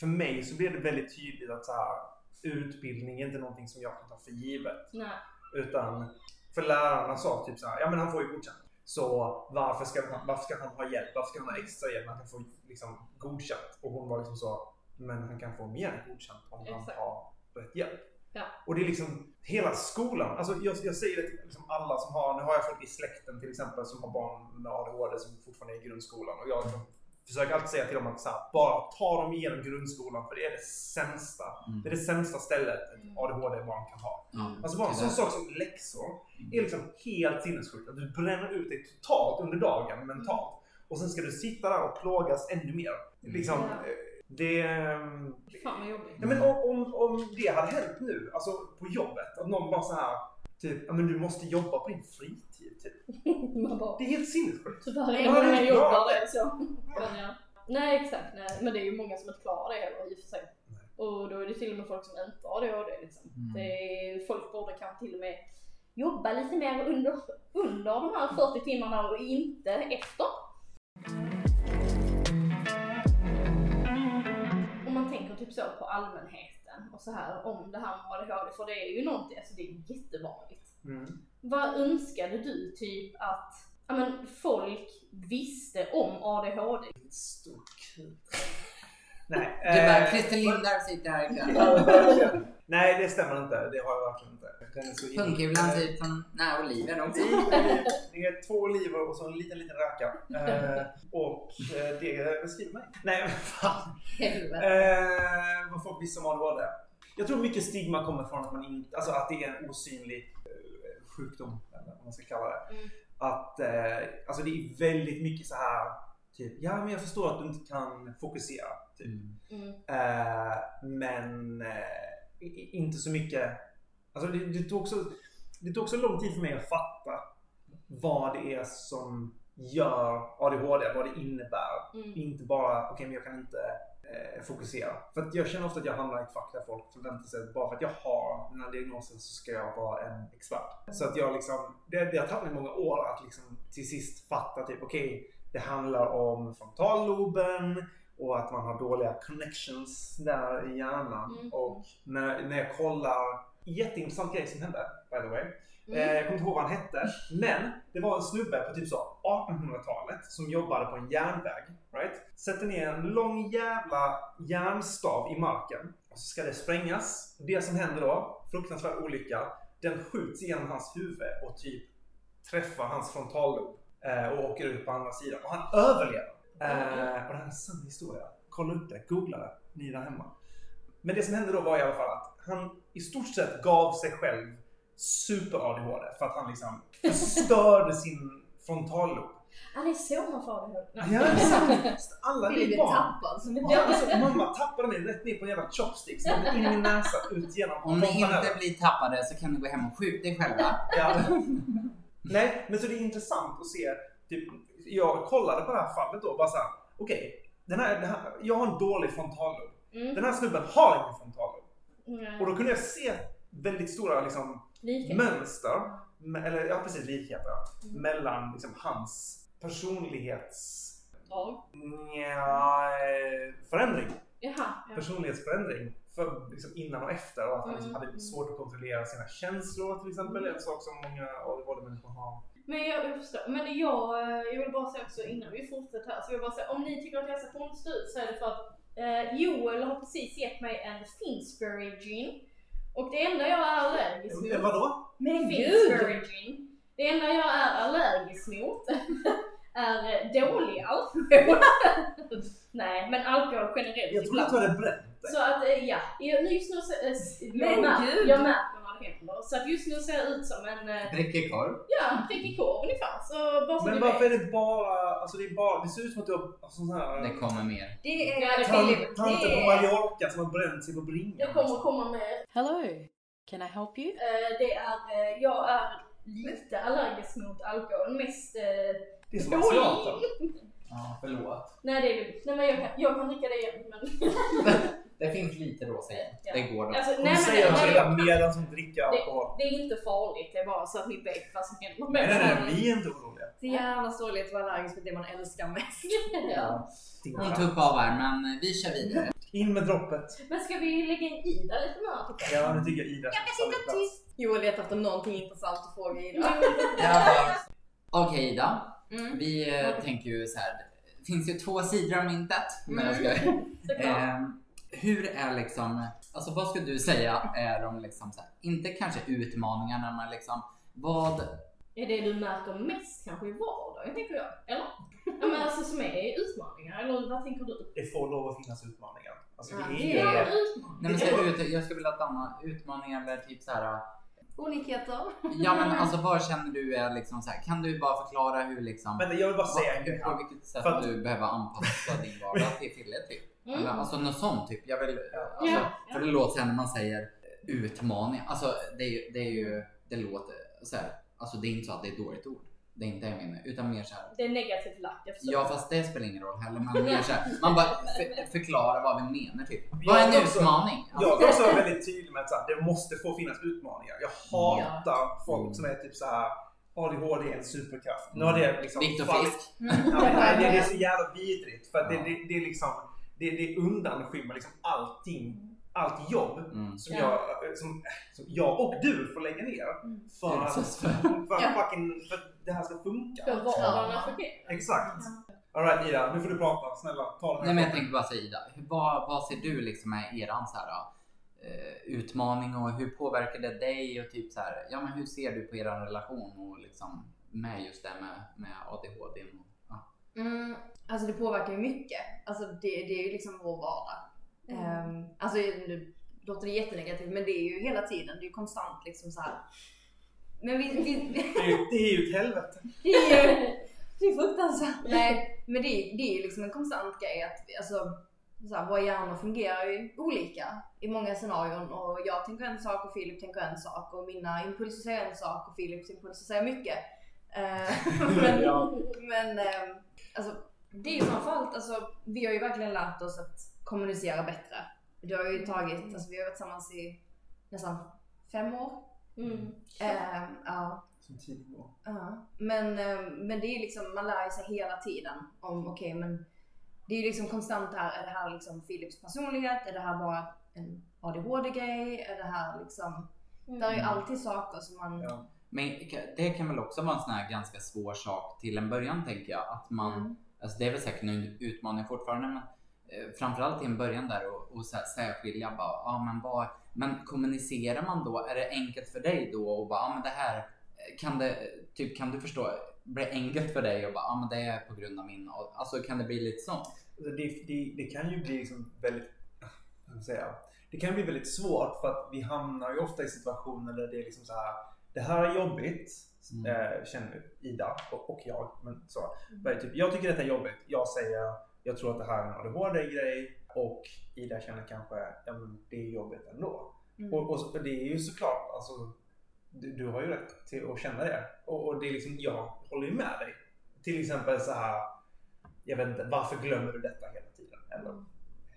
för mig så blev det väldigt tydligt att så här, utbildning är inte någonting som jag kan ta för givet. Nej. Utan för lärarna sa typ så här, ja men han får ju godkänt. Så varför ska, han, varför ska han ha hjälp? Varför ska han ha extra hjälp han kan få liksom, godkänt? Och hon var liksom så, men han kan få mer godkänt om han Exakt. har rätt hjälp. Ja. Och det är liksom hela skolan. Alltså jag, jag säger det till liksom alla som har, nu har jag folk i släkten till exempel som har barn med ADHD som fortfarande är i grundskolan. Och jag liksom försöker alltid säga till dem att så här, bara ta dem igenom grundskolan för det är det sämsta. Mm. Det är det sämsta stället ett ADHD-barn kan ha. Ja, Alltså bara en sån sak som läxor är liksom helt sinnessjukt. Att du bränner ut dig totalt under dagen mentalt. Och sen ska du sitta där och plågas ännu mer. Liksom, eh, det... ehm, Fan vad jobbigt. Ja, men om, om, om det hade hänt nu, alltså på jobbet, att någon bara så här typ, ja men du måste jobba på din fritid typ. Man bara, Det är helt sinnessjukt. tyvärr är Ja, många det är jobbar det så. Men, ja. Nej exakt, nej. men det är ju många som inte klarar det heller i och för sig. Och då är det till och med folk som inte har ADHD liksom. Mm. Det är, folk borde kanske till och med jobba lite mer under, under de här 40 timmarna och inte efter. Om man tänker typ så på allmänheten och så här om det här med ADHD, för det är ju någonting, alltså det är jättevanligt. Mm. Vad önskade du typ att ja, men, folk visste om ADHD? Stort kul. Nej. Du bara, eh, Christer Lindar sitter här ikväll. Nej, det stämmer inte. Det har jag verkligen inte. Pungkulan Eh, typ som, nej oliver också. Det är två oliver och så en liten, liten räka. Eh, och eh, det beskriver mig. Nej, men fan. Helvete. Eh, vad folk visste om ADHD. Jag tror mycket stigma kommer från att man inte, alltså att det är en osynlig eh, sjukdom, eller vad man ska kalla det. Mm. Att, eh, alltså det är väldigt mycket så här, typ, ja men jag förstår att du inte kan fokusera. Typ. Mm. Mm. Eh, men eh, inte så mycket, alltså det, det, tog också, det tog också lång tid för mig att fatta vad det är som gör ADHD, vad det innebär. Mm. Inte bara, okej men jag kan inte eh, fokusera. För att jag känner ofta att jag hamnar i ett fack där folk förväntar sig att bara för att jag har den här diagnosen så ska jag vara en expert. Så att jag liksom, det, det har tagit mig många år att liksom till sist fatta typ okej, det handlar om frontalloben och att man har dåliga connections där i hjärnan. Mm. Och när, när jag kollar, jätteintressant grej som hände by the way. Mm. Eh, jag kommer inte ihåg vad han hette. Men det var en snubbe på typ så 1800-talet som jobbade på en järnväg. Right? Sätter ner en lång jävla järnstav i marken. Och så ska det sprängas. Det som händer då, fruktansvärd olycka. Den skjuts genom hans huvud och typ träffar hans frontallob. Eh, och åker ut på andra sidan. Och han överlever. Eh, och det här är en sann historia. Kolla upp det, googla det, ni där hemma. Men det som hände då var i alla fall att han i stort sett gav sig själv super-ADHD för att han liksom förstörde sin frontallob. Ja, det är så man får ADHD. Ja, det är sant. Alla vi barn. tappad. som Ja, alltså, mamma tappade mig rätt ner på en jävla chopstick. Så in i min näsa, ut genom Om ni inte blir tappade så kan ni gå hem och skjuta er själva. Ja. Nej, men så det är intressant att se. Typ, jag kollade på det här fallet då. Bara såhär, okej. den här, den här, jag har en dålig frontallob. Mm. Den här snubben har ingen frontallob. Mm. Och då kunde jag se väldigt stora liksom, Likhet. mönster, eller ja precis likheter, Mm. mellan liksom, hans personlighets... Ja. Nja, eh, förändring. Jaha. Ja. Personlighetsförändring. För, liksom, innan och efter. Och att han liksom, Mm. hade svårt att kontrollera sina känslor till exempel. En sak som många ADHD-människor har. Men jag, förstår. Men jag, eh, jag vill bara säga också innan vi fortsätter här, så vill jag bara säga om ni tycker att jag ser konstig ut så är det för att eh, Joel har precis gett mig en Finsbury gin. Och det enda jag är allergisk Eh, mot... vadå? Men Finsbury gin. Det enda jag är allergisk mot är dålig alkohol. Nej, men alkohol generellt Jag tror att du hade bränt. Så att eh, ja, jag, just nu så, eh, jag, Men mär, gud! jag märker när det händer. Så att just nu ser jag ut som en, eh, Dricker korv. ja, prickig korv ungefär. Så bara så Men varför är vet. det bara, alltså det är bara, det ser ut som att du har alltså, sån här Det kommer mer. Det Ja, är det tant- Filip. tanter på är... Mallorca som har bränt sig på bringan. Jag kommer komma med, Hello. Can I help you? eh, det är, eh, jag är lite allergisk mot alkohol. Mest eh, Det är som asiater. Ja, förlåt. Nej det är lugnt. Nej men jag kan, jag kan dricka det igen. Men, Det finns lite rosa i. Ja. Det går då. alltså, nej, men, säger nej, att nej, det är medan som dricker alkohol. det är inte farligt. Det är bara så att ni vet vad som händer Nej, med nej, nej, vi är inte oroliga. Så jävla sorgligt att vara allergisk mot det man älskar mest. Ja. Hon här men vi kör vidare. In med droppet. Men ska vi lägga in Ida lite mer? jag? Ja, nu tycker jag Ida ska ta plats. Joel letar efter någonting intressant att fråga Ida. Ja, Okej Ida. Mm. Vi eh, tänker ju så här. Det finns ju två sidor av myntet. Men jag ska. Ehm, hur är liksom, alltså vad skulle du säga är de liksom så här, inte kanske utmaningarna men liksom vad, är det du märker mest kanske i vardagen, tänker jag? Eller? Ja men alltså som är utmaningar, eller vad tänker du? Det får lov att finnas utmaningar. Alltså, Ja, det är ju... utmaningar. nej men ut, jag skulle vilja danna utmaningar eller typ så här. Olikheter. Ja men alltså vad känner du är liksom så här, kan du bara förklara hur liksom, Vänta, jag vill bara säga en grej. på vilket sätt För att- du behöver anpassa din vardag till Fille typ? Mm. Eller, alltså något sånt typ. Jag vill, alltså, Ja, ja. för det låter så här när man säger utmaning, alltså det är ju, det är ju, det låter så här, alltså det är inte så att det är ett dåligt ord. Det är inte det jag menar, utan mer så här. Det är negativt lagt, jag förstår. Ja fast det spelar ingen roll heller. Man, mer så här, man bara för, förklarar vad vi menar typ. Vad är en utmaning? Alltså, Jag är också väldigt tydlig med att så här, det måste få finnas utmaningar. Jag hatar folk som är typ så här. ADHD är en superkraft. Nu har det liksom Viktor Frisk. Ja, men nej, det, det är så jävla vidrigt. För att Ja. det, det, det är liksom det, det undanskymmer liksom allting. Allt jobb Mm. som, Ja. jag, som, som jag och du får lägga ner för att, för. för att, Ja. fucking, för att det här ska funka. För vardagen fungerar. Exakt. Alright Ida, nu får du prata. Snälla, ta den här Nej men jag tänker bara säga Ida, vad, vad ser du liksom är eran så här, eh, utmaning och hur påverkar det dig och typ så här, ja men hur ser du på er relation och liksom med just det med, med ADHD? Och, ja. Mm, alltså det påverkar ju mycket. Alltså det, det är ju liksom vår vardag. Mm. Ehm, alltså nu låter det jättenegativt men det är ju hela tiden, det är ju konstant liksom så här. Men vi, vi, Det är, ju- ett helvete. det är ju det är fruktansvärt. Nej, men det är, det är ju liksom en konstant grej att vi- alltså, så här, våra hjärnor fungerar ju olika i många scenarion och jag tänker en sak och Filip tänker en sak och mina impulser säger en sak och Filips impulser säger mycket. Eh, men Ja. men eh, alltså, det är ju framförallt, alltså, vi har ju verkligen lärt oss att kommunicera bättre. Det har ju tagit, alltså vi har varit tillsammans i nästan fem år. Mm. Eh, ja. Som tio år. Ja, men, eh, men det är liksom, man lär sig hela tiden om okej men det är ju liksom konstant här, är det här liksom Philips personlighet? Är det här bara en ADHD-grej? Är det här liksom, det är ju alltid saker som man... Ja. Men det kan väl också vara en sån här ganska svår sak till en början tänker jag. Att man, Mm. alltså det är väl säkert en utmaning fortfarande men framförallt i en början där och, och så här, särskilja bara, ja men vad, men kommunicerar man då, är det enkelt för dig då och bara, ja men det här, eh, kan det, typ kan du förstå, blir det enkelt för dig och bara, ja men det är på grund av min, alltså kan det bli lite sånt? Alltså, Det, det, det kan ju bli liksom väldigt, vad ska säga, det kan bli väldigt svårt för att vi hamnar ju ofta i situationer där det är liksom så här, det här är jobbigt, Mm. eh, känner Ida och, och jag. Men så, Men typ, jag tycker detta är jobbigt. Jag säger, jag tror att det här är en ADHD-grej och Ida känner kanske, ja men det är jobbigt ändå. Mm. Och, och det är ju såklart, alltså, du, du har ju rätt till att känna det. Och, och det är liksom, jag håller ju med dig. Till exempel så här, jag vet inte, varför glömmer du detta hela tiden? Eller,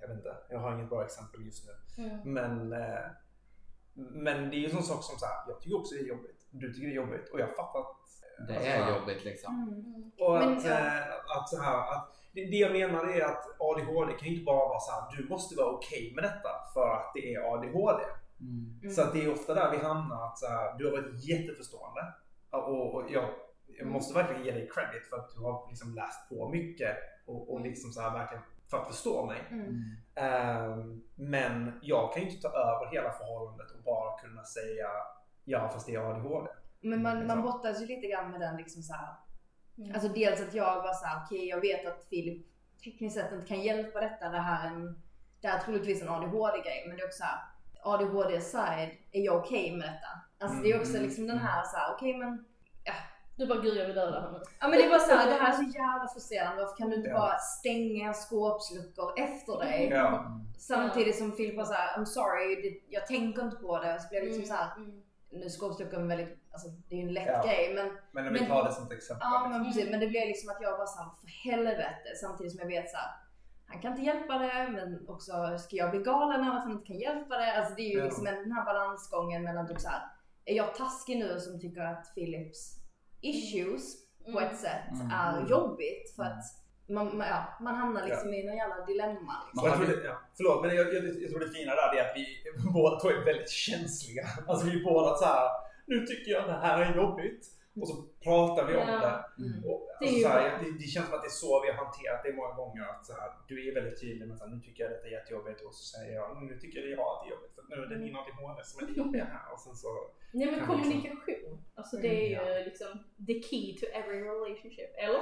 jag vet inte, jag har inget bra exempel just nu. Mm. Men, eh, men det är ju en sån sak som så här, jag tycker också det är jobbigt. Du tycker det är jobbigt och jag fattar att Det alltså, är jobbigt liksom. Mm. och Men, att, ja. eh, att så här, att det, det jag menar är att ADHD kan ju inte bara vara så här, du måste vara okej med detta för att det är ADHD. Mm. Så att det är ofta där vi hamnar att så här, du har varit jätteförstående. Och, och jag, jag måste verkligen ge dig credit för att du har liksom läst på mycket och, och liksom så här verkligen för att förstå mig. Mm. Ehm, men jag kan ju inte ta över hela förhållandet och bara kunna säga ja fast det är ADHD. Men man, man Liksom. brottas ju lite grann med den liksom så här. Mm. Alltså dels att jag var såhär, okej jag vet att Filip tekniskt sett inte kan hjälpa detta. Det här är, en, det här är troligtvis en ADHD-grej. Men det är också såhär, ADHD aside, är jag okej med detta? Alltså det är också Mm. liksom den här såhär, okej men Du bara, gud jag vill döda henne. Ja men det är bara såhär, det här är så jävla frustrerande. Varför kan du inte Ja. bara stänga skåpsluckor efter dig? Ja. Samtidigt som Filip var såhär, I'm sorry, det, jag tänker inte på det. Så blev det liksom såhär, Mm. nu är skåpsluckor en väldigt, alltså det är ju en lätt Ja. grej men Men om vi tar det som ett exempel. Ja liksom. men precis, men det blev liksom att jag var såhär, för helvete. Samtidigt som jag vet såhär, han kan inte hjälpa det men också ska jag bli galen av att han inte kan hjälpa det? Alltså det är ju Ja. liksom en, den här balansgången mellan typ såhär, är jag taskig nu som tycker att Philips issues på ett sätt Mm. är jobbigt för att man, man, ja, man hamnar liksom i någon jävla dilemma. Liksom. Jag tror det, ja, förlåt, men jag, jag, jag tror det fina där är att vi båda två är väldigt känsliga. Alltså vi är båda så här. Nu tycker jag det här är jobbigt. Och så pratar vi om Ja. det. Mm. Och, Det alltså, ju så här, det, det känns som att det är så vi har hanterat det många gånger. Att så här, du är väldigt tydlig med att nu tycker jag detta är jättejobbigt och så säger jag nu tycker jag att det är jobbigt för nu är det min ADHD som är det jobbiga här. Och sen så, Nej men kommunikation. Alltså det är Mm, ju liksom the key to every relationship. Eller?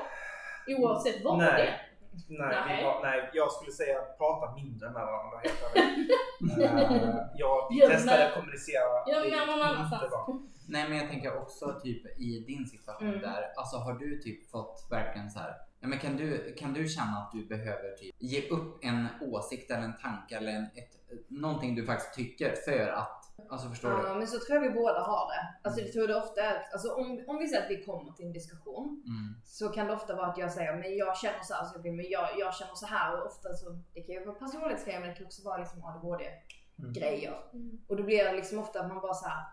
Oavsett vad Nej. det är. Nej, vi Nej. har, nej, jag skulle säga prata mindre med varandra helt ärligt. Eh, ja, testade men- att kommunicera. Ja, Det men någon inte annanstans. bra. Nej men jag tänker också typ i din situation Mm. där, alltså har du typ fått verkligen så här, ja men kan du, kan du känna att du behöver typ ge upp en åsikt eller en tanke eller en, ett, någonting du faktiskt tycker för att, alltså förstår du? Ja, men så tror jag vi båda har det. Alltså jag tror det ofta är, alltså om, om vi säger att vi kommer till en diskussion Mm. så kan det ofta vara att jag säger men jag känner så här, så jag, vill, men jag, jag känner så här och ofta så, det kan ju vara personlighetsgrejer men det kan också vara liksom ADHD-grejer. Mm. Och då blir det liksom ofta att man bara så här.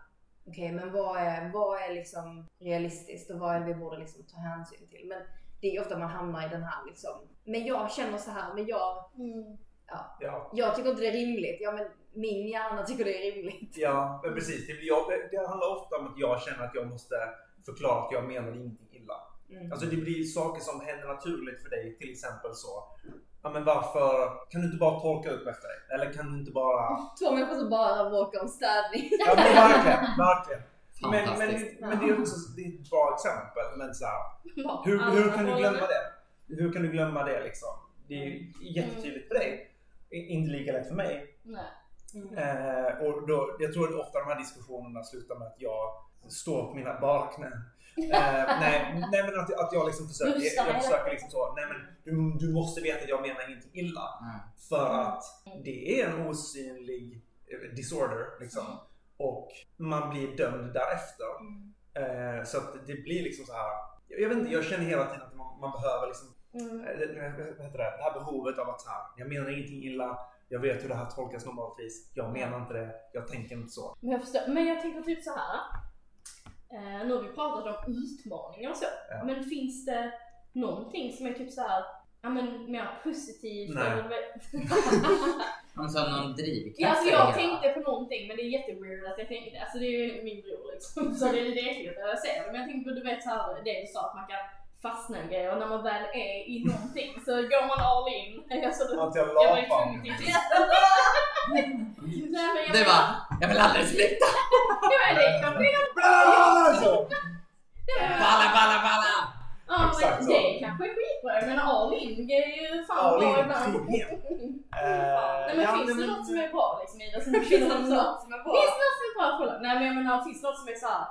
okej men vad är, vad är liksom realistiskt och vad är det vi borde liksom ta hänsyn till? Men det är ofta man hamnar i den här liksom, men jag känner så här, men jag, Ja, jag tycker inte det är rimligt. Ja men min hjärna tycker det är rimligt. Ja, men precis. Det, blir, jag, det handlar ofta om att jag känner att jag måste förklara att jag menar ingenting illa. Mm. Alltså det blir saker som händer naturligt för dig. Till exempel så. Ja men varför kan du inte bara torka upp efter dig? Eller kan du inte bara... Två människor som bara bråkar om städning. Ja men verkligen, verkligen. Men, men, men det är också det är ett bra exempel. Men så här, hur, hur kan du glömma det? Hur kan du glömma det liksom? Det är ju jättetydligt för dig. Inte lika lätt för mig. Nej. Eh, och då, jag tror att ofta de här diskussionerna slutar med att jag står på mina bara knän. Eh, nej, nej men att, att jag liksom försöker, jag hela försöker liksom så, nej men du, du måste veta att jag menar ingenting illa. Mm. För att det är en osynlig eh, disorder liksom. Och man blir dömd därefter. Eh, så att det blir liksom så här. Jag, jag vet inte, jag känner hela tiden att man, man behöver liksom Mm. Eh, det- vad heter det? det här behovet av att så här, jag menar ingenting illa, jag vet hur det här tolkas normaltvis, jag menar inte det, jag tänker inte så. Men jag förstår. Men jag tänker typ så här. Eh, nu har vi pratat om utmaningar och så. Ja. Men finns det någonting som är typ så här, ja men mer positivt? Nej. Eller, vet- Alltså någon drivkraft. ja, alltså jag tänkte på någonting men det är jätteweird att jag tänkte, alltså det är ju min bror liksom. Så det är lite äckligt när jag ser det. Men jag tänkte på du vet så här, det du sa att man kan fastna i grejer och när man väl är i någonting så går man all in. Alltså, Att jag jag var ju lapar. tvungen till det. Nej, men jag Det var, jag vill aldrig sluta! Ja, men det kan bli Alltså! Balla, balla, balla! Ja Exakt men så. det kanske är skitbra. Jag menar all in är ju fan All bra ibland. Nej men ja, finns nej, det men- något som är bra liksom i det? Som Finns det något något som är bra? Finns det något som är bra? Kolla. Nej men jag menar finns det något som är såhär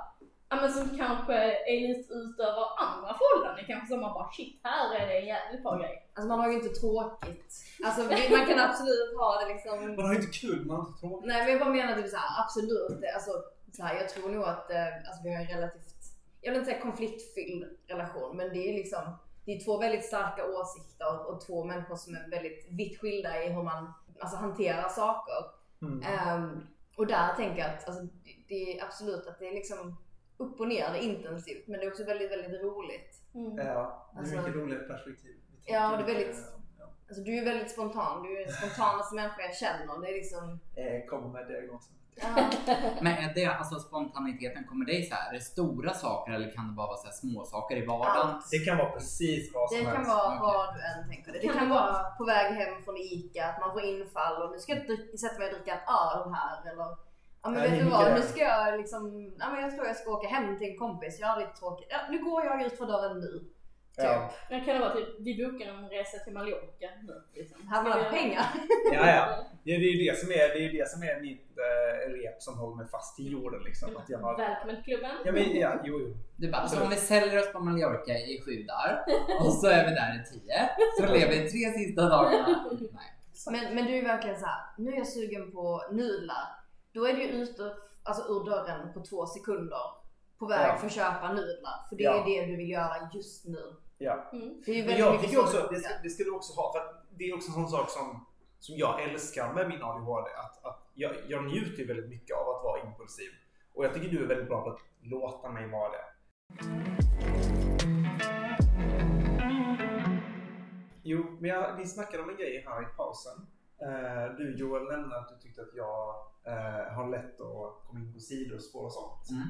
Ja men som kanske är lite utöver andra förhållanden. Kanske som man bara shit här är det en jävligt bra grej. Alltså man har ju inte tråkigt. Alltså man kan absolut ha det liksom. Man har ju inte kul, man har inte tråkigt. Nej men jag bara menar typ såhär, absolut. Alltså, så här, jag tror nog att eh, alltså, vi har en relativt, jag vill inte säga konfliktfylld relation, men det är liksom det är två väldigt starka åsikter och två människor som är väldigt vitt skilda i hur man alltså, hanterar saker. Mm. Ehm, och där tänker jag att alltså, det är absolut att det är liksom upp och ner, det är intensivt, men det är också väldigt, väldigt roligt. Mm. Ja, det är Alltså- mycket roligt perspektiv. Ja, tänker det är väldigt- ja. Alltså du är väldigt spontan, du är den spontanaste människa jag känner. Det är liksom... Eh, Kommer med diagnosen. Ja. Men är det, alltså spontaniteten, kommer det i så här, är det stora saker eller kan det bara vara så här små saker i vardagen? Allt. Det kan vara precis vad som Det kan helst. vara Okej. vad du än tänker dig. Det Kan kan det vara på väg hem från ICA, att man får infall och nu ska jag sätta mig och dricka en öl här eller Ja men Nej, vet du vad, nu ska jag liksom, ja men jag tror jag ska åka hem till en kompis, jag har lite tråkigt. Ja, nu går jag ut för dörren nu. Ja. Men kan det vara typ, vi bokar en resa till Mallorca nu liksom. Här vi- pengar. Ja, ja. Det är ju det som är, det är, det som är mitt eh, rep som håller mig fast i jorden. Liksom. Att jag har... Välkommen till klubben. ja, men, ja, jo, jo. Du bara, så om vi säljer oss på Mallorca i sju dagar och så är vi där i tio, så lever vi tre sista dagarna. Nej. Men, men du är verkligen så här. nu är jag sugen på nudlar. Då är du ute alltså, ur dörren på två sekunder på väg Ja. för att köpa nudlar. För det Ja. är det du vill göra just nu. Ja. Mm. Det är ju väldigt jag mycket också, det ska, det ska du också ha, för att det är också en sån sak som, som jag älskar med min ADHD. Att, att jag, jag njuter ju väldigt mycket av att vara impulsiv. Och jag tycker du är väldigt bra på att låta mig vara det. Jo, men jag, vi snackade om en grej här i pausen. Eh, du Joel nämnde att du tyckte att jag eh, har lätt att komma in på sidospår och sånt. Mm.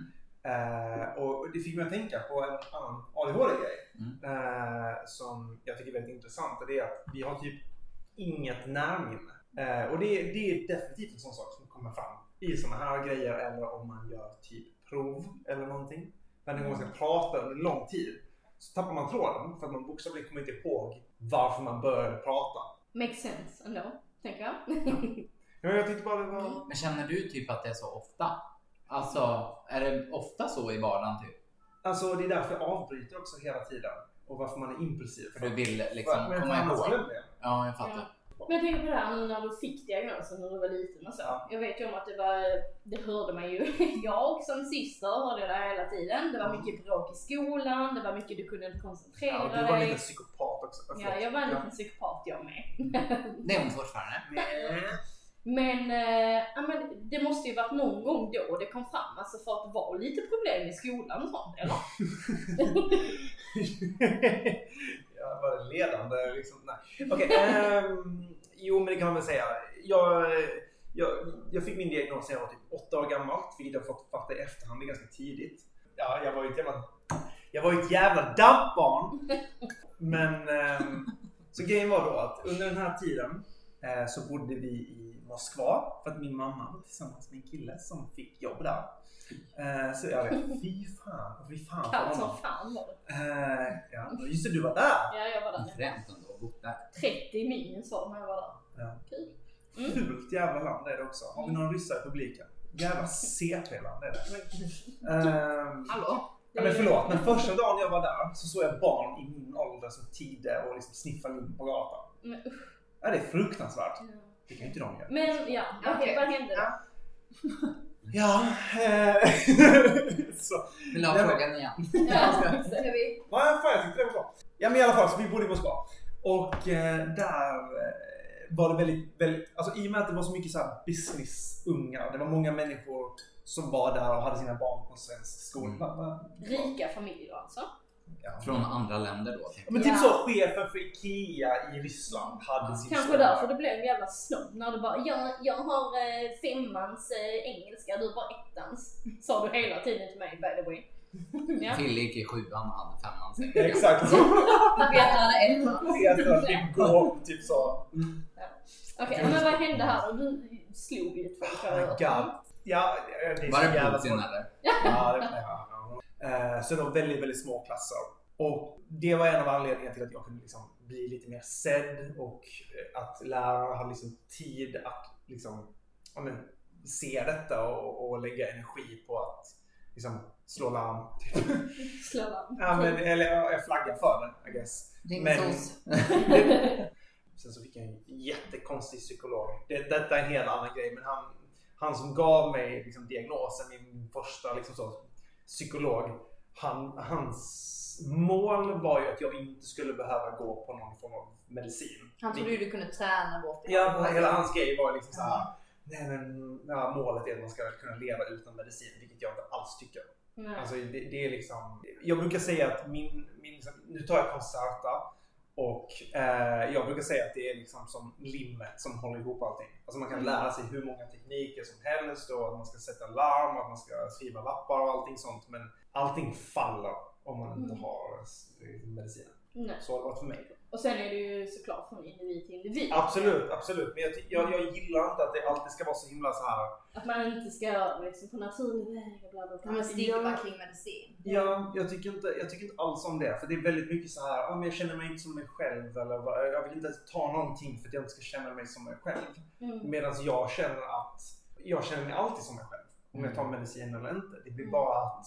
Eh, och det fick mig att tänka på en annan ADHD-grej. Mm. Eh, som jag tycker är väldigt intressant. Och det är att vi har typ inget närminne. Eh, och det, är- det är definitivt en sån sak som kommer fram i såna här grejer eller om man gör typ prov eller någonting. Men när man ska prata under lång tid så tappar man tråden för att man bokstavligen kommer inte ihåg varför man började prata. Makes sense ändå, tänker jag. Ja, jag tyckte bara det var... Men känner du typ att det är så ofta? Alltså, är det ofta så i vardagen typ? Alltså det är därför jag avbryter också hela tiden. Och varför man är impulsiv. För du vill liksom Men komma ihåg? Ja, jag fattar. Men jag tänker på det här nu när du fick diagnosen när du var liten och så. Ja. Jag vet ju om att det var, det hörde man ju, jag som syster hörde det hela tiden. Det var mycket bråk i skolan, det var mycket du kunde inte koncentrera Ja, du var dig. liten psykopat också. Ja, jag var en liten psykopat jag med. Det är hon fortfarande. Men, eh, ja, men det måste ju varit någon gång då det kom fram, alltså för att det var lite problem i skolan och sånt, eller? jag var ledande liksom. Nej. Okej, um, jo men det kan man väl säga. Jag, jag, jag fick min diagnos när jag var typ åtta år gammal, vilket jag fått fatta i efterhand ganska tidigt. Ja, jag var ju ett jävla, Jag var ju ett jävla dampbarn. Men um, så grejen var då att under den här tiden eh, så bodde vi i Moskva för att min mamma var tillsammans med en kille som fick jobb där. Eh, så jag vet, fy fan, fy fan Kallt som fan var det. Eh, ja, just det, du var där. Ja, jag var där. Bott där. 30 minus var det när jag var där. Ja. Kul. Mm. Fult jävla land är det också. Har vi några ryssar i publiken? Jävla CP-land är det. Ehm, Hallå? Ja, men förlåt, men första dagen jag var där så såg jag barn i min ålder som tiggde och liksom sniffade in på gatan. Men usch. Ja, det är fruktansvärt. Det kan ju inte de göra. Men ja, okej, Okej. vad hände då? Ja. Ja, eh, så. Vill du ha frågan igen? Ja, Ska vi? Ja, fan, jag tyckte det var bra. Ja, men i alla fall, så vi bodde i Moskva. Och eh, där eh, var det väldigt, väldigt, alltså i och med att det var så mycket så här businessungar. Det var många människor som var där och hade sina barn på en svensk skola. Mm. Rika familjer alltså. Ja. Från andra länder då? Men typ så, chefen för IKEA i Ryssland hade sin Kanske därför det blev en jävla snobb när du bara jag, jag har eh, femmans eh, engelska, du bara ettans. Sa du hela tiden till mig by the way. Ja. Fille gick i sjuan och hade femman sen. Exakt. Petra hade elva. Petra fick gå typ så. Okej, men vad hände här då? Du slog ju två Oh my God. Ja, det är Var så det jävla Putin svårt. eller? Ja, det ja, ja. Så det var väldigt, väldigt små klasser. Och det var en av anledningarna till att jag kunde liksom bli lite mer sedd och eh, att lärarna hade liksom tid att liksom, ja, men, se detta och, och lägga energi på att liksom, slå larm. Typ. Slå larm. Ja, men, eller ja, jag flaggar för det, I guess. Ring Men-. Sen så fick jag en jättekonstig psykolog. Det, detta är en helt annan grej, men han, han som gav mig liksom, diagnosen, min första liksom, så, psykolog, han, hans mål var ju att jag inte skulle behöva gå på någon form av medicin. Han trodde ju du kunde träna bort det. Ja, hela hans grej var liksom så här. Nej men ja, målet är att man ska kunna leva utan medicin, vilket jag inte alls tycker. Nej. Alltså det, det är liksom, jag brukar säga att min, min nu tar jag Concerta och eh, jag brukar säga att det är liksom som limmet som håller ihop allting. Alltså man kan lära sig hur många tekniker som helst och att man ska sätta larm och att man ska skriva lappar och allting sånt. Men allting faller om man inte Mm. har medicinen. Nej. Så har det varit för mig. Och sen är det ju såklart från individ till individ. Absolut, absolut. Men jag, jag, jag gillar inte att det alltid ska vara så himla så här. Att man inte ska liksom på naturlig väg och bla bla bla. Men stigma kring medicin. Ja, jag tycker, inte, jag tycker inte alls om det. För det är väldigt mycket så här, ah, men jag känner mig inte som mig själv. Eller jag vill inte ta någonting för att jag inte ska känna mig som mig själv. Mm. Medan jag känner att jag känner mig alltid som mig själv. Om jag tar medicin eller inte. Det blir bara att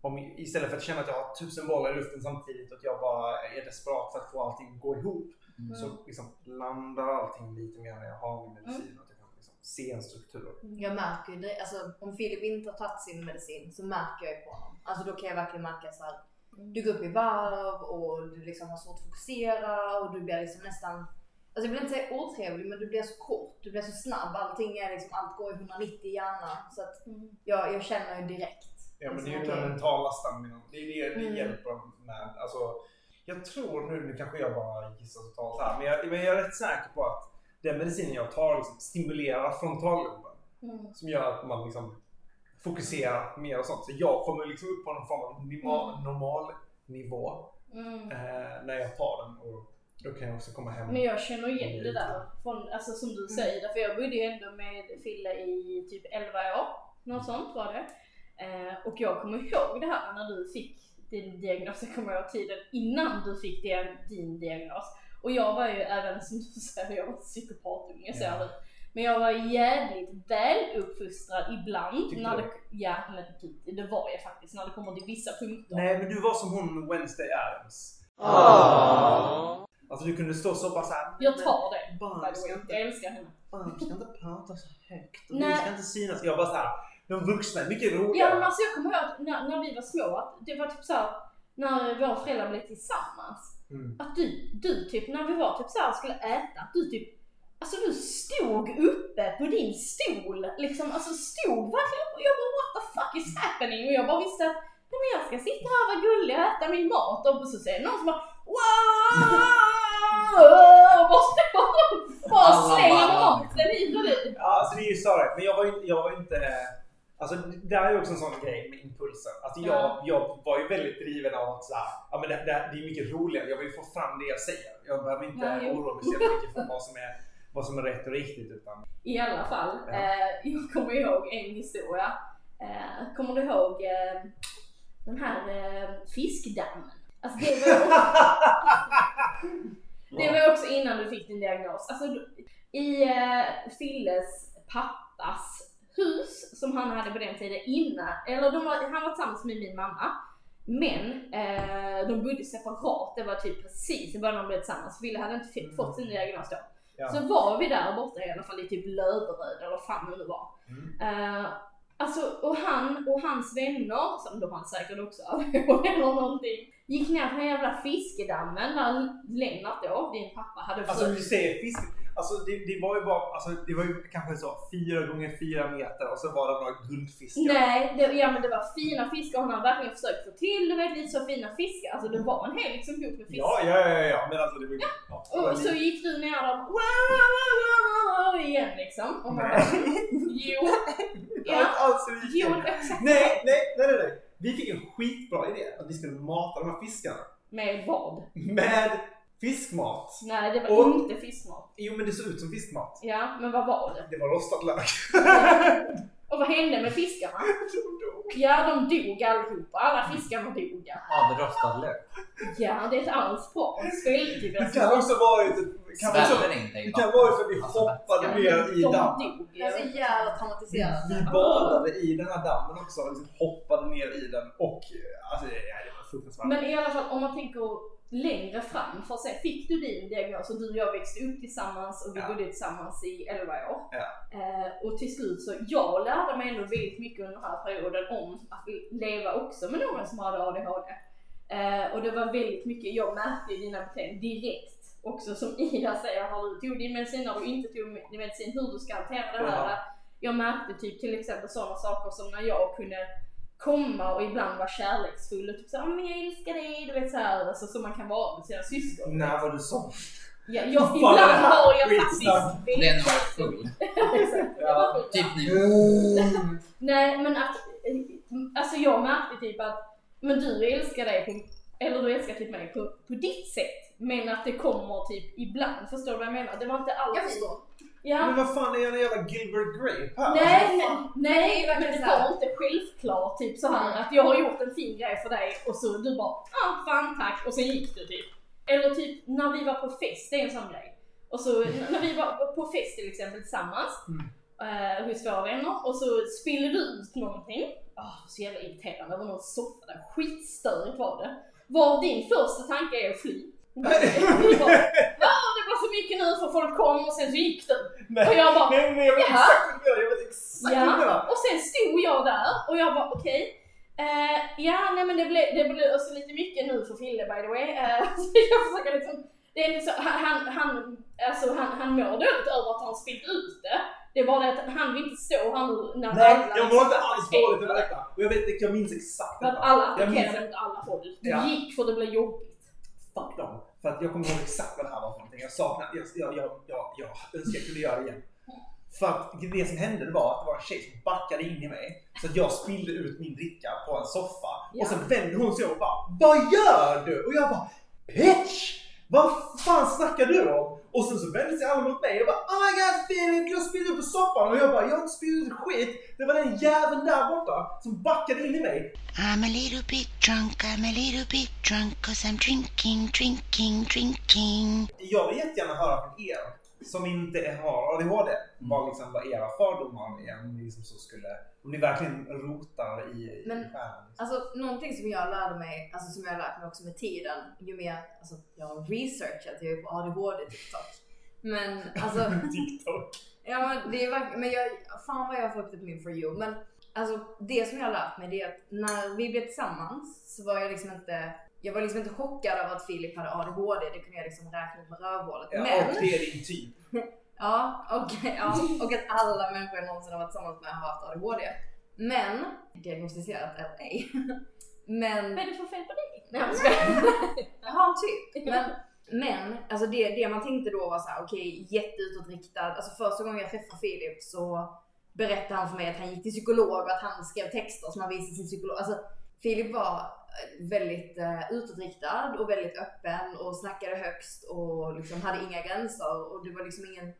om, istället för att känna att jag har tusen bollar i luften samtidigt och att jag bara är desperat för att få allting att gå ihop. Mm. Så liksom landar allting lite mer när jag har min medicin. Att jag kan liksom se en struktur. Jag märker ju det, alltså om Filip inte har tagit sin medicin så märker jag ju på honom. Alltså då kan jag verkligen märka så här. Du går upp i varv och du liksom har svårt att fokusera och du blir liksom nästan Alltså jag vill inte säga otrevlig men du blir så kort, du blir så snabb. Allting är liksom, allt går i 190 i hjärnan. Så att Mm. jag, jag känner ju direkt. Ja men det är ju Liksom, den mentala staminan. Det det det Mm. hjälper med. Alltså, jag tror nu, nu kanske jag bara gissar totalt här, men jag, men jag är rätt säker på att den medicinen jag tar liksom stimulerar frontalloben. Mm. Som gör att man liksom fokuserar mer och sånt. Så jag kommer liksom upp på någon form av nima- Mm. normal nivå Mm. eh, när jag tar den. Och då kan jag också komma hem. Men jag känner igen det där från, alltså som du säger, för jag bodde ju ändå med Fille i typ 11 år. Något sånt var det. Eh, och jag kommer ihåg det här när du fick din diagnos, jag kommer ihåg tiden innan du fick din, din diagnos. Och jag var ju även som du säger, jag var psykopatunge ser Ja. Men jag var jävligt väl uppfostrad ibland. Tyckte när det, ja, men typ, det var jag faktiskt när det kommer till vissa punkter. Nej men du var som hon Wednesday Adams. Alltså du kunde stå så bara såhär. Jag tar det. Barn ska inte Jag älskar henne. Barn ska inte prata så högt och Nej. ska inte synas. Jag bara såhär, de vuxna är mycket roligare. Ja men alltså jag kommer ihåg att när, när vi var små, att det var typ såhär när våra föräldrar blev tillsammans. Mm. Att du, du typ när vi var typ såhär skulle äta, att du typ Alltså du stod uppe på din stol, liksom, alltså stod verkligen upp och jag bara what the fuck is happening? Och jag bara visste att nej men jag ska sitta här och vara gullig och äta min mat och så säger någon som bara wow! Och bara står och bara slänger maten hit och dit. Ja, alltså det är ju större. Men jag var ju jag var inte... Alltså det där är också en sån grej med impulsen. Alltså jag, Ja. jag var ju väldigt driven av att så här, ja men det, det, det är mycket roligare. Jag vill få fram det jag säger. Jag behöver inte Ja, oroa mig så mycket för vad som är, vad som är rätt och riktigt. Utan, I alla fall, Ja. eh, jag kommer ihåg en historia. Eh, kommer du ihåg eh, den här eh, fiskdammen? Alltså det var, det var också innan du fick din diagnos. Alltså, I eh, Filles pappas hus som han hade på den tiden innan, eller var, han var tillsammans med min mamma. Men eh, de bodde separat, det var typ precis i början när de blev tillsammans. Fille hade inte f- fått sin diagnos då. ja. Så var vi där borta i alla fall i typ Löberöd eller vad fan det nu var. Mm. Eh, alltså, och han och hans vänner, som de hade säkert också ADHD eller någonting, gick ner på den jävla fiskedammen där Lennart då, din pappa, hade Alltså du säger fisk. Alltså det, det var ju bara, alltså det var ju kanske så fyra gånger fyra meter och så var det några guldfiskar. Nej, det, ja men det var fina fiskar han har verkligen försökt få till du vet lite så fina fiskar. Alltså det var en hel liksom hop med fiskar. Ja, ja, ja, ja, men alltså det var ju... Ja, det var Och så lite- gick du ner där wow, wow, wow, wow, igen liksom. Och man bara, jo, Det var inte alls så det gick jo, exakt. Nej, nej, nej, nej, nej. Vi fick en skitbra idé att vi skulle mata de här fiskarna. Med vad? Med fiskmat. Nej, det var Och- inte fiskmat. Jo, men det såg ut som fiskmat. Ja, men vad var det? Det var rostad lök. Och vad hände med fiskarna? Ja, de dog allihopa. Alla fiskarna dog. Ja, Av rostad lök. ja det är inte alls bra. Svällde typ. Det kan också vara ett... Det kan också, det vara för att vi Alltså, hoppade ner i De dammen. dog. Jag är så jävla traumatiserad. Vi badade i den här dammen också liksom hoppade ner i den och alltså det, ja, det var fruktansvärt. Men i alla fall om man tänker längre fram för att se, fick du din diagnos och du och jag växte upp tillsammans och vi Ja. bodde tillsammans i 11 år. Ja. Eh, och till slut så, jag lärde mig ändå väldigt mycket under den här perioden om att leva också med någon som hade ADHD. Eh, och det var väldigt mycket, jag märkte dina beteenden direkt också som Ida säger när du tog din medicin, när du inte tog din medicin, hur du ska hantera det här. Ja. Jag märkte typ till exempel sådana saker som när jag kunde komma och ibland vara kärleksfull och typ såhär men jag älskar dig, du vet såhär alltså, som man kan vara med sina syskon. När var du sån? Ja, jag, Fan, ibland har jag faktiskt Det är nog full. Exakt, jag var full. Typ nu. Nej men att, alltså jag märkte typ att, men du älskar dig på, eller du älskar typ mig på, på ditt sätt. Men att det kommer typ ibland, förstår du vad jag menar? Det var inte alltid. Jag förstår. Ja. Men vad fan är jag en jävla Gilbert Grape här? Nej, Alltså, nej, fan. nej, Det men det var inte självklart typ så här att jag har gjort en fin grej för dig och så du bara ah fan tack och sen gick du typ. Eller typ när vi var på fest, det är en sån grej. Och så när vi var på fest till exempel tillsammans Mm. eh, hos våra vänner och så spiller du ut någonting. Ah, så jävla irriterande över någon soffa där. Skitstörigt var det. Var din första tanke är att fly. Ja det var för mycket nu för folk kom och sen så gick du. Och jag bara, nej, nej, jag vet jaha. exakt vad. Jag vet exakt Ja, och sen stod jag där och jag bara okej. Eh, ja, nej men det blev, det blev också lite mycket nu för Fille by the way. Så jag försöker liksom, det är så, han, han, alltså, han, han mår dåligt över att han spillt ut det. Det är bara det att han vill inte stå här nu när Nej, alla jag mår inte alls attackerar. dåligt över detta. Och jag vet inte, jag minns exakt För att detta. alla attackerade mot alla håll. Du Ja. gick för det blev jobbigt. Fuck dem. För att jag kommer ihåg exakt vad det här var för någonting. Jag saknar, jag, jag, jag, jag, önskar jag kunde göra det igen. För att det som hände det var att det var en tjej som backade in i mig. Så att jag spillde ut min dricka på en soffa. Ja. Och sen vände hon sig om och bara Vad gör du? Och jag bara Pitch! Vad fan snackar du om? Och sen så vände sig alla mot mig och bara Oh my god Filip, du har spillt på soffan! Och jag bara Jag har inte spillt skit! Det var den jäveln där borta som backade in i mig. I'm a little bit drunk, I'm a little bit drunk cause I'm drinking, drinking, drinking. Jag vill jättegärna höra från er som inte har ADHD. Vad, liksom, vad era fördomar är. Om ni, liksom så skulle, om ni verkligen rotar i, i Men- själen. Alltså någonting som jag lärde mig, alltså som jag har lärt mig också med tiden, ju mer alltså, jag har researchat, jag är på ADHD TikTok. Men alltså, TikTok. ja men det är verkligen, men jag, fan vad jag har fått upp min for you. Men alltså det som jag har lärt mig det är att när vi blev tillsammans så var jag liksom inte, jag var liksom inte chockad över att Filip hade ADHD, det kunde jag liksom räkna ut med rövhålet. Ja, Men, Och det är din typ. Ja, och, ja, och att alla människor jag någonsin har varit tillsammans med har haft ADHD. Men, diagnostiserat eller ej. Men, Vad är det för fel på dig? Nej, jag jag har en typ. Men, men alltså det, det man tänkte då var så här: okej jätteutåtriktad. Alltså första gången jag träffade Filip så berättade han för mig att han gick till psykolog och att han skrev texter som han visade sin psykolog. Alltså Filip var väldigt uh, utåtriktad och väldigt öppen och snackade högst och liksom hade inga gränser och det var liksom ingen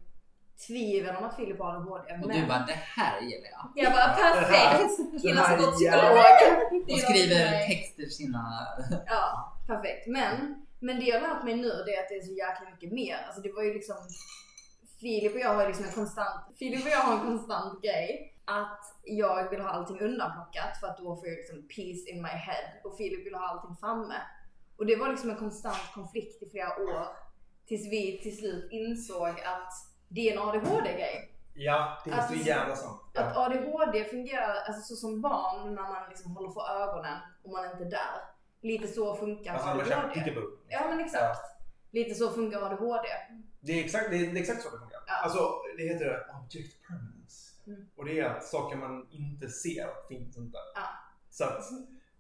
tvivel om att Filip har ADHD. Och men- du bara, det här gillar jag. jag bara perfekt! Killar som gått psykolog. Och skriver texter sina... Ja, perfekt. Men, men det jag har lärt mig nu det är att det är så jäkla mycket mer. Alltså det var ju liksom Filip och jag har liksom en konstant, Filip och jag har en konstant grej att jag vill ha allting undanplockat för att då får jag liksom peace in my head och Filip vill ha allting framme. Och det var liksom en konstant konflikt i flera år tills vi till slut insåg att det är en ADHD-grej. Ja, det är så jävla sant. Att Ja. ADHD fungerar alltså så som barn när man liksom håller för ögonen och man är inte där. Lite så funkar Alltså ADHD. Pickaboo. Ja men exakt. Lite så funkar ADHD. Det är exakt, det är, det är exakt så det funkar. Ja. Alltså, det heter object permanence. Mm. Och det är att saker man inte ser finns inte. Ja. Så att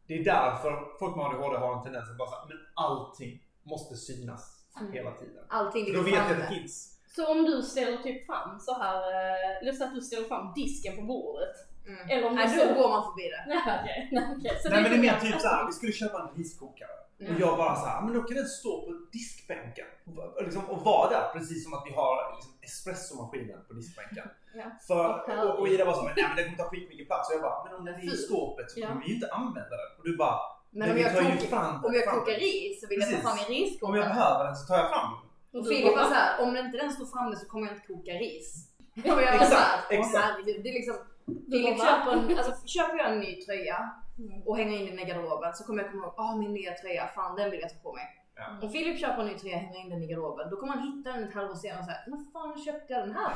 det är därför folk med ADHD har en tendens att bara säga men allting måste synas Mm. hela tiden. Allting För då vet jag att det finns. Så om du ställer typ fram så här, eh, låt säga att du ställer fram disken på bordet. Mm. Eller om du Nej, så... då går man förbi det. Nej okej, nej okej. Så Nej men det är mer typ såhär, vi skulle köpa en riskokare. Mm. Och jag bara såhär, men då kan den stå på diskbänken. Och, liksom, och vara där precis som att vi har liksom, espressomaskinen på diskbänken. Ja. För, Och och, Ida var så, men nej men det kommer ta skitmycket plats. Och jag bara, men om den är i skåpet så Ja. kommer vi ju inte använda den. Och du bara, Men om vi jag, kokar, fram om jag kokar den. ris så vill jag ta Precis. fram min Om jag behöver den så tar jag fram den. Och Filip var bara, såhär, om inte den står framme så kommer jag inte koka ris. Och jag var Exakt, såhär, åh exakt. herregud. Det är liksom, Filip köper, en, alltså, köper jag en ny tröja Mm. och hänger in den i garderoben så kommer jag komma ihåg, åh min nya tröja, fan den vill jag ta på mig. Ja. Om Filip köper en ny tröja och hänger in den i garderoben, då kommer han hitta den ett halvår senare och säga, när fan köpte jag den här?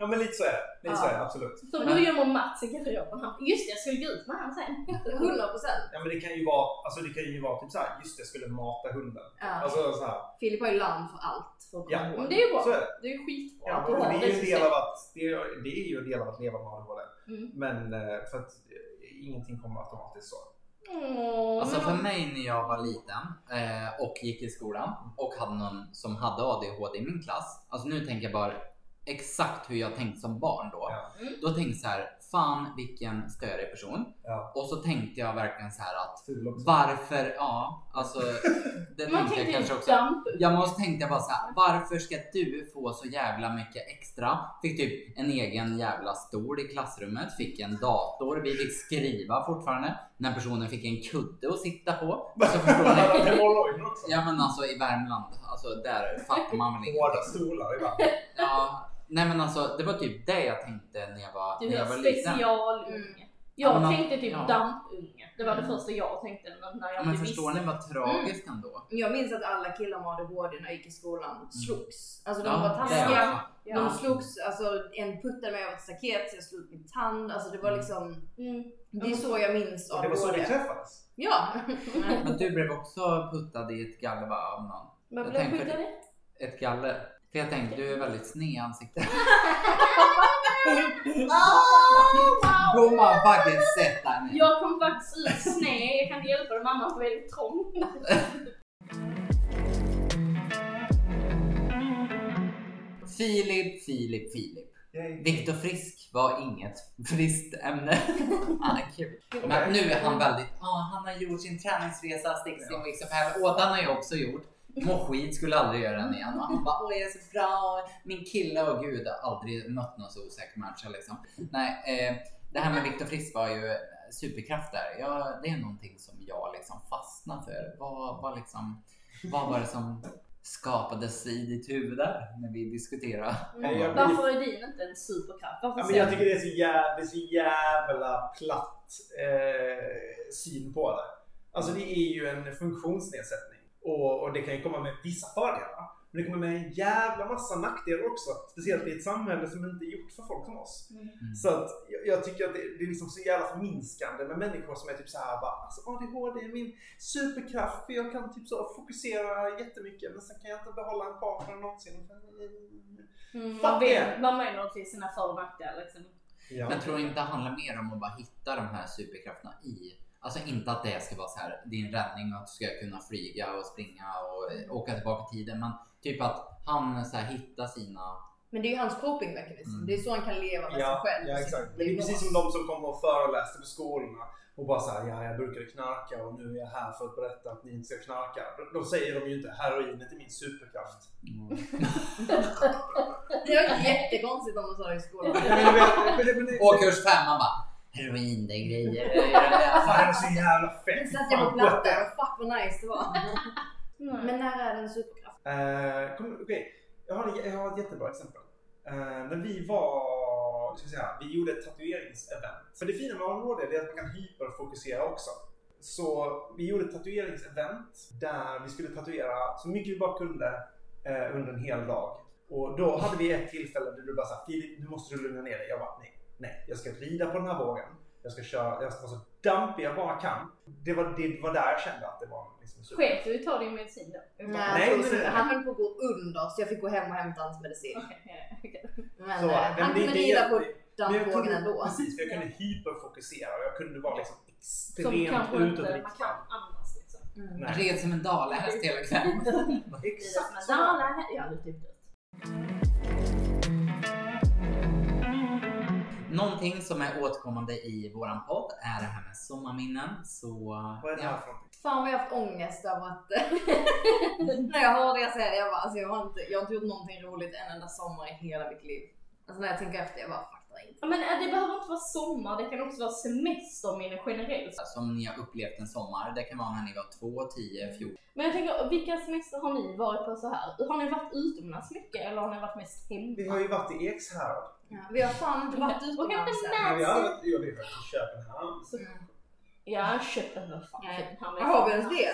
Ja men lite så är det. Lite så är det, absolut. Så då gömmer Mats i garderoben. Just det, jag skulle gå ut med han sen. 100 procent. Ja men det kan ju vara, alltså det kan ju vara typ såhär, just det, jag skulle mata hunden. Ja. Alltså såhär. Filip har ju larm för allt. För Ja. Men det är ju bra. Så är det. Det är ju skitbra Ja, har det är ju en del av att, det är, det är ju en del av att leva med ADHD. Mm. Men eh, för att ingenting kommer automatiskt så. Åh, Alltså för mig när jag var liten eh, och gick i skolan och hade någon som hade ADHD i min klass. Alltså nu tänker jag bara exakt hur jag tänkte som barn då. Ja. Mm. Då tänkte jag så här, fan vilken störig person. Ja. Och så tänkte jag verkligen så här att varför, ja alltså det Man tänkte jag kanske också. Jag måste tänkte jag bara så här, varför ska du få så jävla mycket extra? Fick typ en egen jävla stol i klassrummet, fick en dator, vi fick skriva fortfarande. Den personen fick en kudde att sitta på. Alltså förstår ni? Ja men alltså i Värmland, alltså där fattar man väl Hårda ingenting. stolar ibland. Ja, nej men alltså det var typ det jag tänkte när jag var, Du när jag var liten. specialunge. Jag Ja, tänkte typ ja. dampunge. Det var det Mm. första jag tänkte när när jag Ja, men förstår visste. ni vad tragiskt ändå? Jag minns att alla killar med ADHD när jag gick i skolan slogs. Alltså de Ja, var taskiga. Ja. De slogs, alltså en puttade mig över ett staket så jag slog ut min tand. Alltså det var liksom, Mm. det är så jag minns Och det var så vi ADHD. träffades. Ja. Men du blev också puttad i ett galler av någon? Vad Jag blev tänkte- puttade? Ett galler. För jag tänkte du är väldigt sned i ansiktet. Gumman fucking sätt där ner. Jag kom faktiskt ut sned, jag kan inte hjälpa det, mamma var väldigt trång. Filip, Filip, Filip. Viktor Frisk var inget friskt ämne. ah, kul. Men nu är han väldigt, ja han har gjort sin träningsresa, stick of hell. Ådan har ju också gjort. Må skit, skulle aldrig göra den igen. Och han bara, åh jag är så bra. Min kille, och gud, har aldrig mött någon så osäker människa liksom. Nej, eh, det här med Viktor Frisk var ju superkrafter. Ja, det är någonting som jag liksom fastnar för. Vad, vad, liksom, vad var det som skapades i ditt huvud där när vi diskuterade? Jag- Varför är din inte en superkraft? Varför Ja, men jag tycker det är så jävla, det är så jävla platt eh, syn på det. Alltså det är ju en funktionsnedsättning. Och, och det kan ju komma med vissa fördelar. Men det kommer med en jävla massa nackdelar också. Speciellt i ett samhälle som inte är gjort för folk som oss. Mm. Så att jag, jag tycker att det, det är liksom så jävla förminskande med människor som är typ så här bara alltså ADHD är min superkraft för jag kan typ så fokusera jättemycket men sen kan jag inte behålla en partner någonsin. Mm, man, vet, man menar till sina för och nackdelar liksom. Ja. Jag tror inte det handlar mer om att bara hitta de här superkrafterna i Alltså inte att det ska vara så här din räddning och att du ska kunna flyga och springa och eh, åka tillbaka i tiden. Men typ att han så här hittar sina Men det är ju hans copingmekanism. Mm. Det är så han kan leva med Ja, sig själv. ja exakt. det Men det är precis som de som kommer och föreläste på skolorna och bara såhär, ja jag brukade knarka och nu är jag här för att berätta att ni inte ska knarka. Då säger de ju inte heroinet är min superkraft. Det var jättekonstigt om de sa det i skolan. Årskurs 5 man bara heroin det är grejer. Fan det är så jävla fett. satt jag på plattan och fuck vad nice det var. Nej. Men när är det en superkraft? Eh, kom- okej. jag, har, en- jag har ett jättebra exempel. Eh, när vi var, ska vi säga, vi gjorde ett tatueringsevent. För det fina med ADHD är att man kan hyperfokusera också. Så vi gjorde ett tatueringsevent där vi skulle tatuera så mycket vi bara kunde eh, under en hel dag. Och då hade vi ett tillfälle där du bara sa Filip, nu måste du lugna ner dig. Jag bara, nej, nej, jag ska rida på den här vågen. Jag ska köra, jag ska vara så dampig jag bara kan. Det var, det var där jag kände att det var liksom super. Sket du i ta din medicin då? Nej, Nej, nej, nej. han höll på att gå under så jag fick gå hem och hämta hans medicin. Ja, okej. Men Så, eh, men han det- kunde rida på dampvågen kunde, ändå. precis, för jag kunde hyperfokusera och jag kunde vara liksom Som extremt utåtriktad. liksom. Mm. Nej. Red som en dalahäst hela kvällen. Exakt så. alla, ja det är typ det. Någonting som är återkommande i våran podd är det här med sommarminnen. Så Vad är det här ja, för någonting? Fan vad jag har haft ångest över att... när jag hörde jag säga det, jag bara, alltså jag har, inte, jag har inte gjort någonting roligt en enda sommar i hela mitt liv. Alltså när jag tänker efter, jag bara fattar inte. Men äh, det behöver inte vara sommar, det kan också vara semesterminne generellt. som ni har upplevt en sommar. Det kan vara när ni var 2, 10, 14. Men jag tänker, vilka semester har ni varit på så här? Har ni varit utomlands mycket eller har ni varit mest hemma? Vi har ju varit i Ekshärad. Ja, vi har fan inte varit hämta än. Men vi har varit, i Köpenhamn. Mm. Ja, Köpenhamn. fan, Nej. Köpenhamn är Har vi ens det?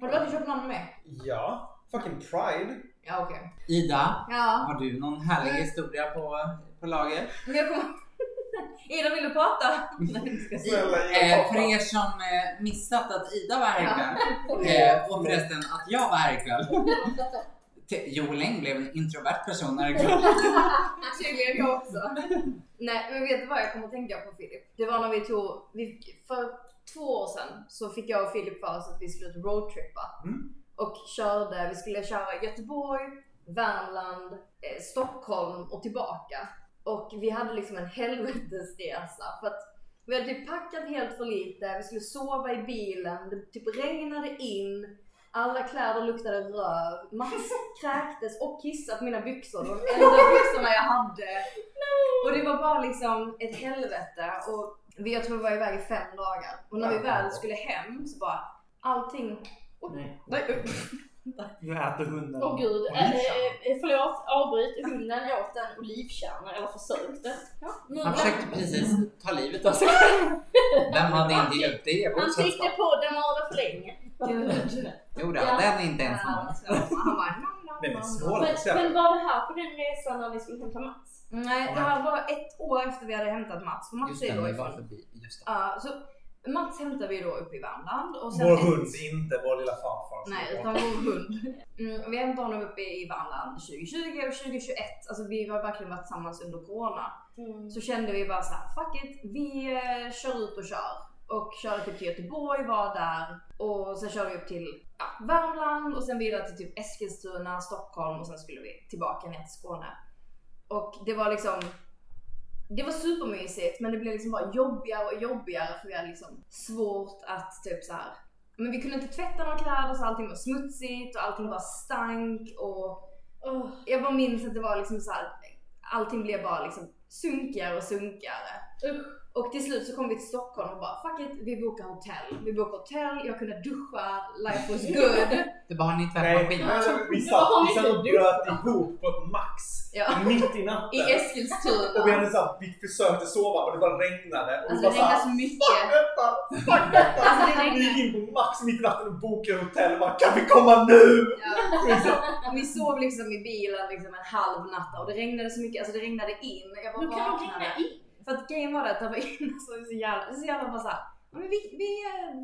Har du varit i Köpenhamn med? Ja, fucking Pride. Ja okej. Ida, Ja. har du någon härlig historia på, på lager? Men jag kommer... Ida vill du prata? Nej, jag ska Eh, för er som eh, missat att Ida var här ikväll. Eh, och förresten att jag var här ikväll. Joel Eng blev en introvert person här ikväll. Tydligen jag också. Nej men vet du vad jag kommer att tänka på Filip? Det var när vi tog, vi, för två år sedan så fick jag och Filip för oss att vi skulle roadtrippa. Mm. Och körde, vi skulle köra Göteborg, Värmland, eh, Stockholm och tillbaka. Och vi hade liksom en helvetesresa för att vi hade typ packat helt för lite, vi skulle sova i bilen, det typ regnade in, alla kläder luktade röv, Mats kräktes och kissade på mina byxor, de enda byxorna jag hade. Och det var bara liksom ett helvete. Och vi, jag tror vi var iväg i fem dagar. Och när vi väl skulle hem så bara allting... Nej. Nej, Nu äter hunden. Åh gud, eh, eh, förlåt, avbryt. Hunden åt en olivkärna, eller försökte. Ja, nu Han försökte precis ta livet av sig. Vem hade inte gjort det Han tyckte sällskap? podden varade för länge. Gud. Jo den är inte ens någon. Han bara Den är snål. nom. Men, men var det här på den resan när ni skulle hämta Mats? Nej, det här var ett år efter vi hade hämtat Mats. För Mats Just är det, då vi var ifrån. förbi. Just det. Ja, så Mats hämtade vi då uppe i Värmland. Och sen Vår ett- hund, inte vår lilla farfar. Nej, utan vår hund. Mm, vi hämtade honom uppe i Värmland 2020 och 2021. Alltså vi har verkligen varit tillsammans under corona. Så kände vi bara så här, fuck it, vi eh, kör ut och kör. Och körde typ till Göteborg, var där. Och sen körde vi upp till ja, Värmland och sen vidare till typ Eskilstuna, Stockholm och sen skulle vi tillbaka ner till Skåne. Och det var liksom det var supermysigt men det blev liksom bara jobbigare och jobbigare för vi hade liksom svårt att typ så här. Men vi kunde inte tvätta några kläder så allting var smutsigt och allting bara stank och Åh, jag bara minns att det var liksom så här. allting blev bara liksom sunkigare och sunkigare. usch. Och till slut så kom vi till Stockholm och bara fuck it, vi bokar hotell. Vi bokar hotell, jag kunde duscha, life was good. Det bara har ni tvättmaskin? vi satt, vi och bröt ihop på ett max. Ja. Mitt i I natten. Eskilstuna. Och vi hade så här, vi försökte sova och det bara regnade. Och Alltså vi det regnade så mycket. Fuck detta! Fuck detta! Alltså det Vi gick in på max mitt i natten och bokade hotell och bara Kan vi komma nu? Ja. Vi sov liksom i bilen liksom en halv natt och det regnade så mycket, alltså det regnade in. Jag bara Nu kan de vaknade. hänga in. För att grejen var det att det var inne så, så jävla, så jävla bara såhär, men vi, vi,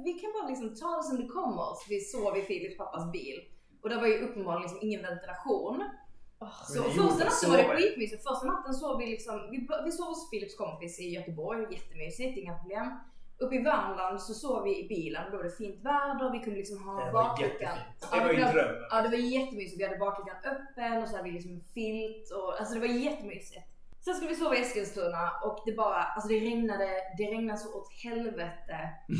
vi kan bara liksom ta det som det kommer. Så vi sov i Filips pappas bil. Och det var ju uppenbarligen liksom ingen ventilation. Så Men det första natten så var det skitmysigt. Första natten sov vi liksom, vi, vi sov hos Filips kompis i Göteborg, jättemysigt, inga problem. Uppe i Värmland så sov vi i bilen, då var det fint väder, vi kunde liksom ha bakluckan. Ja, Det var ju var- drömmen. Ja det var jättemysigt, vi hade bakluckan öppen och så hade vi liksom en filt och alltså det var jättemysigt. Sen skulle vi sova i Eskilstuna och det bara, alltså det regnade, det regnade så åt helvete.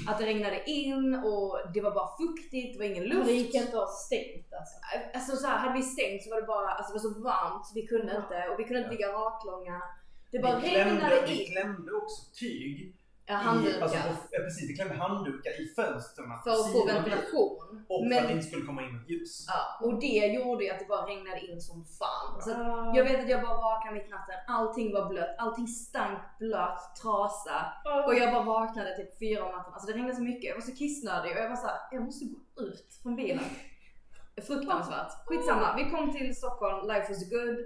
Att det regnade in och det var bara fuktigt, det var ingen luft. Det gick inte att ha stängt alltså. Alltså så här, hade vi stängt så var det bara, alltså det var så varmt så vi kunde inte och vi kunde inte ligga raklånga. Det bara vi, klämde, regnade vi in. klämde också tyg. Ja, I, handdukar. alltså, på, ja, precis, vi klämde handdukar i fönstren. för att få ventilation. Och för Men- att det inte skulle komma in ljus. Ja, och det gjorde ju att det bara regnade in som fan. Så att Ah. jag vet att jag bara vaknade mitt i natten, allting var blött, allting stank blöt trasa. Och jag bara vaknade typ fyra om natten. Alltså det regnade så mycket, jag var så kissnödig och jag var såhär, jag måste gå ut från bilen. Fruktansvärt. Skitsamma, vi kom till Stockholm, life was good.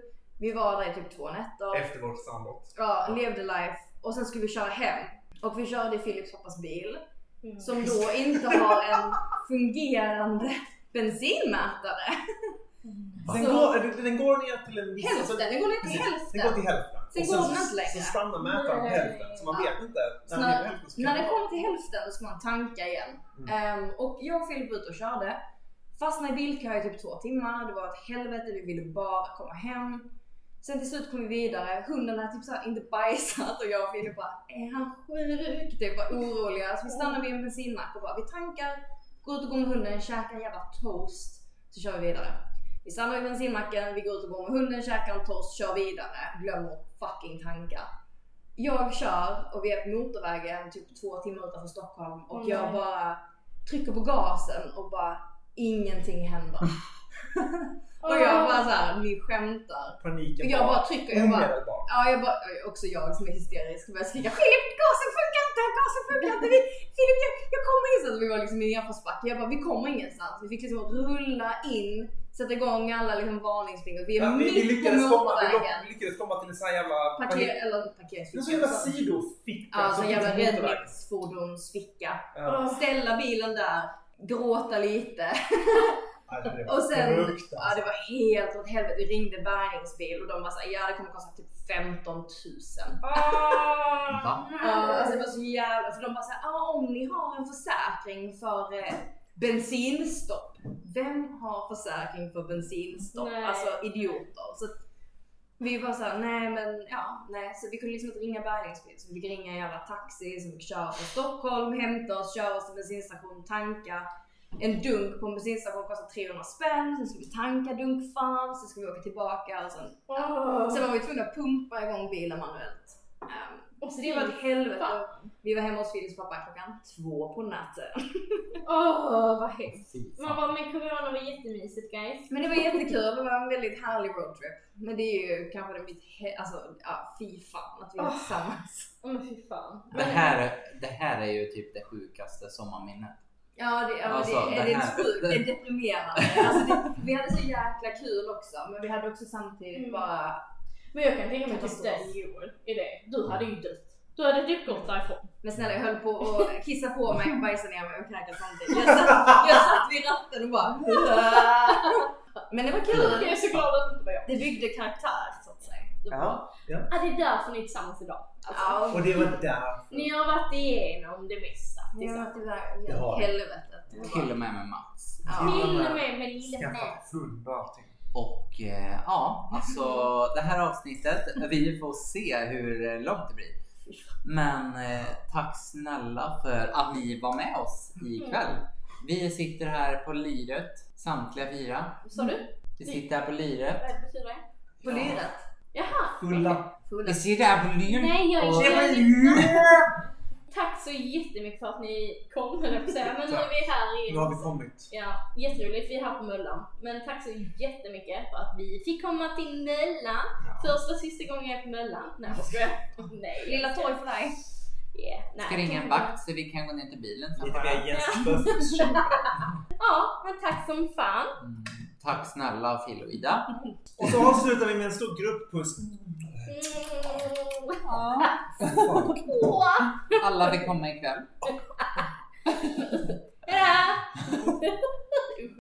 Vi var där i typ två nätter. Efter vårt sambrott. Ja, levde life. Och sen skulle vi köra hem. Och vi körde i Philips pappas bil. Mm. Som då inte har en fungerande bensinmätare. Den, Så- går, den, den går ner till en viss... Hälften, den går ner till hälften. Den går till hälften. Sen Och går den så, inte längre. Så stannar mätaren på hälften. Så man Ja. vet inte. Så När den när, hälften så när det det kommer till hälften då ska man tanka igen. Mm. Ehm, och jag och Filip ute och körde. Fastnade i bilkö i typ två timmar. Det var ett helvete. Vi ville bara komma hem. Sen till slut kom vi vidare. Hunden hade typ såhär inte bajsat och jag och Filip bara Är han sjuk? Typ var oroliga. Så vi stannade vid en bensinmack och bara vi tankar, går ut och går med hunden, käkar en jävla toast. Så kör vi vidare. Vi stannar vid bensinmacken, vi går ut och går med hunden, käkar en toast, kör vidare. Glömmer fucking tanka. Jag kör och vi är på motorvägen typ två timmar utanför Stockholm och Åh, jag bara trycker på gasen och bara ingenting händer. och jag bara såhär, ni skämtar. Paniken Jag bara trycker, jag bara, ja jag bara, också jag som är hysterisk, börjar skrika Filip gasen funkar inte, gasen funkar inte, vi, Filip jag, jag kommer ingenstans. Vi var liksom i en nedförsbacke, jag bara vi kommer ingenstans. Vi fick liksom rulla in, sätta igång alla liksom varningsfingrar. Vi är Ja, vi, vi, mitt på lyckades komma, vi, motorvägen. vi lyckades komma till en sån här jävla... Parker, eller En parkeringsficka. sån jävla sidoficka. Ja, sån jävla räddningsfordonsficka. Ja. Ställa bilen där, gråta lite. Ja, det var Och sen, ja fruktansvärt. det var helt åt helvete. Vi ringde bärgningsbil och de bara såhär, ja det kommer kosta typ 15 000. Va? Ja, alltså det var så jävla, för de bara såhär, ah, om ni har en försäkring för eh, bensinstopp. Vem har försäkring för bensinstopp? Nej. Alltså idioter. Så att vi var såhär, nej men ja, nej. Så vi kunde liksom inte ringa bärgningsbil. Så vi fick ringa en jävla taxi som fick köra från Stockholm, hämta oss, köra oss till bensinstation, tanka. En dunk på en bensinstation kostar 300 spänn, sen skulle vi tanka dunkfan, sen skulle vi åka tillbaka och sen Åh. Sen var vi tvungna att pumpa igång bilen manuellt. Um, Åh, så det var ett helvete. Vi var hemma hos Filips pappa klockan två på natten. Åh vad hemskt. Man bara, men corona var jättemysigt guys. Men det var jättekul, det var en väldigt härlig roadtrip. Men det är ju kanske det mitt, alltså ja, fy fan att vi är tillsammans. Åh men fy fan. Det här, det här är ju typ det sjukaste sommarminnet. Ja, det, ja Alltså, det, det är det är sjukt, det är deprimerande. Alltså, det, vi hade så jäkla kul också, men vi hade också samtidigt Mm. bara Men jag kan tänka mig typ Joel i det. Du hade ju dött. Du hade typ gått därifrån. Men snälla jag höll på att kissa på mig, bajsa ner mig och kräkas samtidigt. Jag satt, jag satt vid ratten och bara Men det var Jag kul. är så glad att det inte var jag. Det byggde karaktär att var- Ja, ja. Ah, det är därför ni är tillsammans idag. Alltså, Ja, Och det var där. Ni har varit igenom det mesta tillsammans. Det har vi. helvetet. Det var- Till och med med Mats. Ja. Till och med med lille Skaffa Mats. Och eh, ja, alltså det här avsnittet, vi får se hur långt det blir. Men eh, tack snälla för att ni var med oss ikväll. Vi sitter här på Liret, samtliga fyra. Sa du? Vi sitter här på Liret. Vad betyder det? På lyret. Jaha. Fulla. Fulla. Sitter här på Liret. Nej, jag är Tack så jättemycket för att ni kom, höll jag på att säga. Men nu är vi här igen. Nu har vi kommit. Ja, jätteroligt. Vi är här på Möllan. Men tack så jättemycket för att vi fick komma till Möllan. Första och sista gången jag är på Möllan. Nej, jag skojar. Nej. Lilla torg för dig. Yeah. Nej, Ska ringa en vakt så vi kan gå ner till bilen Lite mer Jens. Ja, men tack som fan. Mm, tack snälla Phil och Ida. Och så avslutar vi med en stor grupppuss. Alla fick komma ikväll. Hejdå!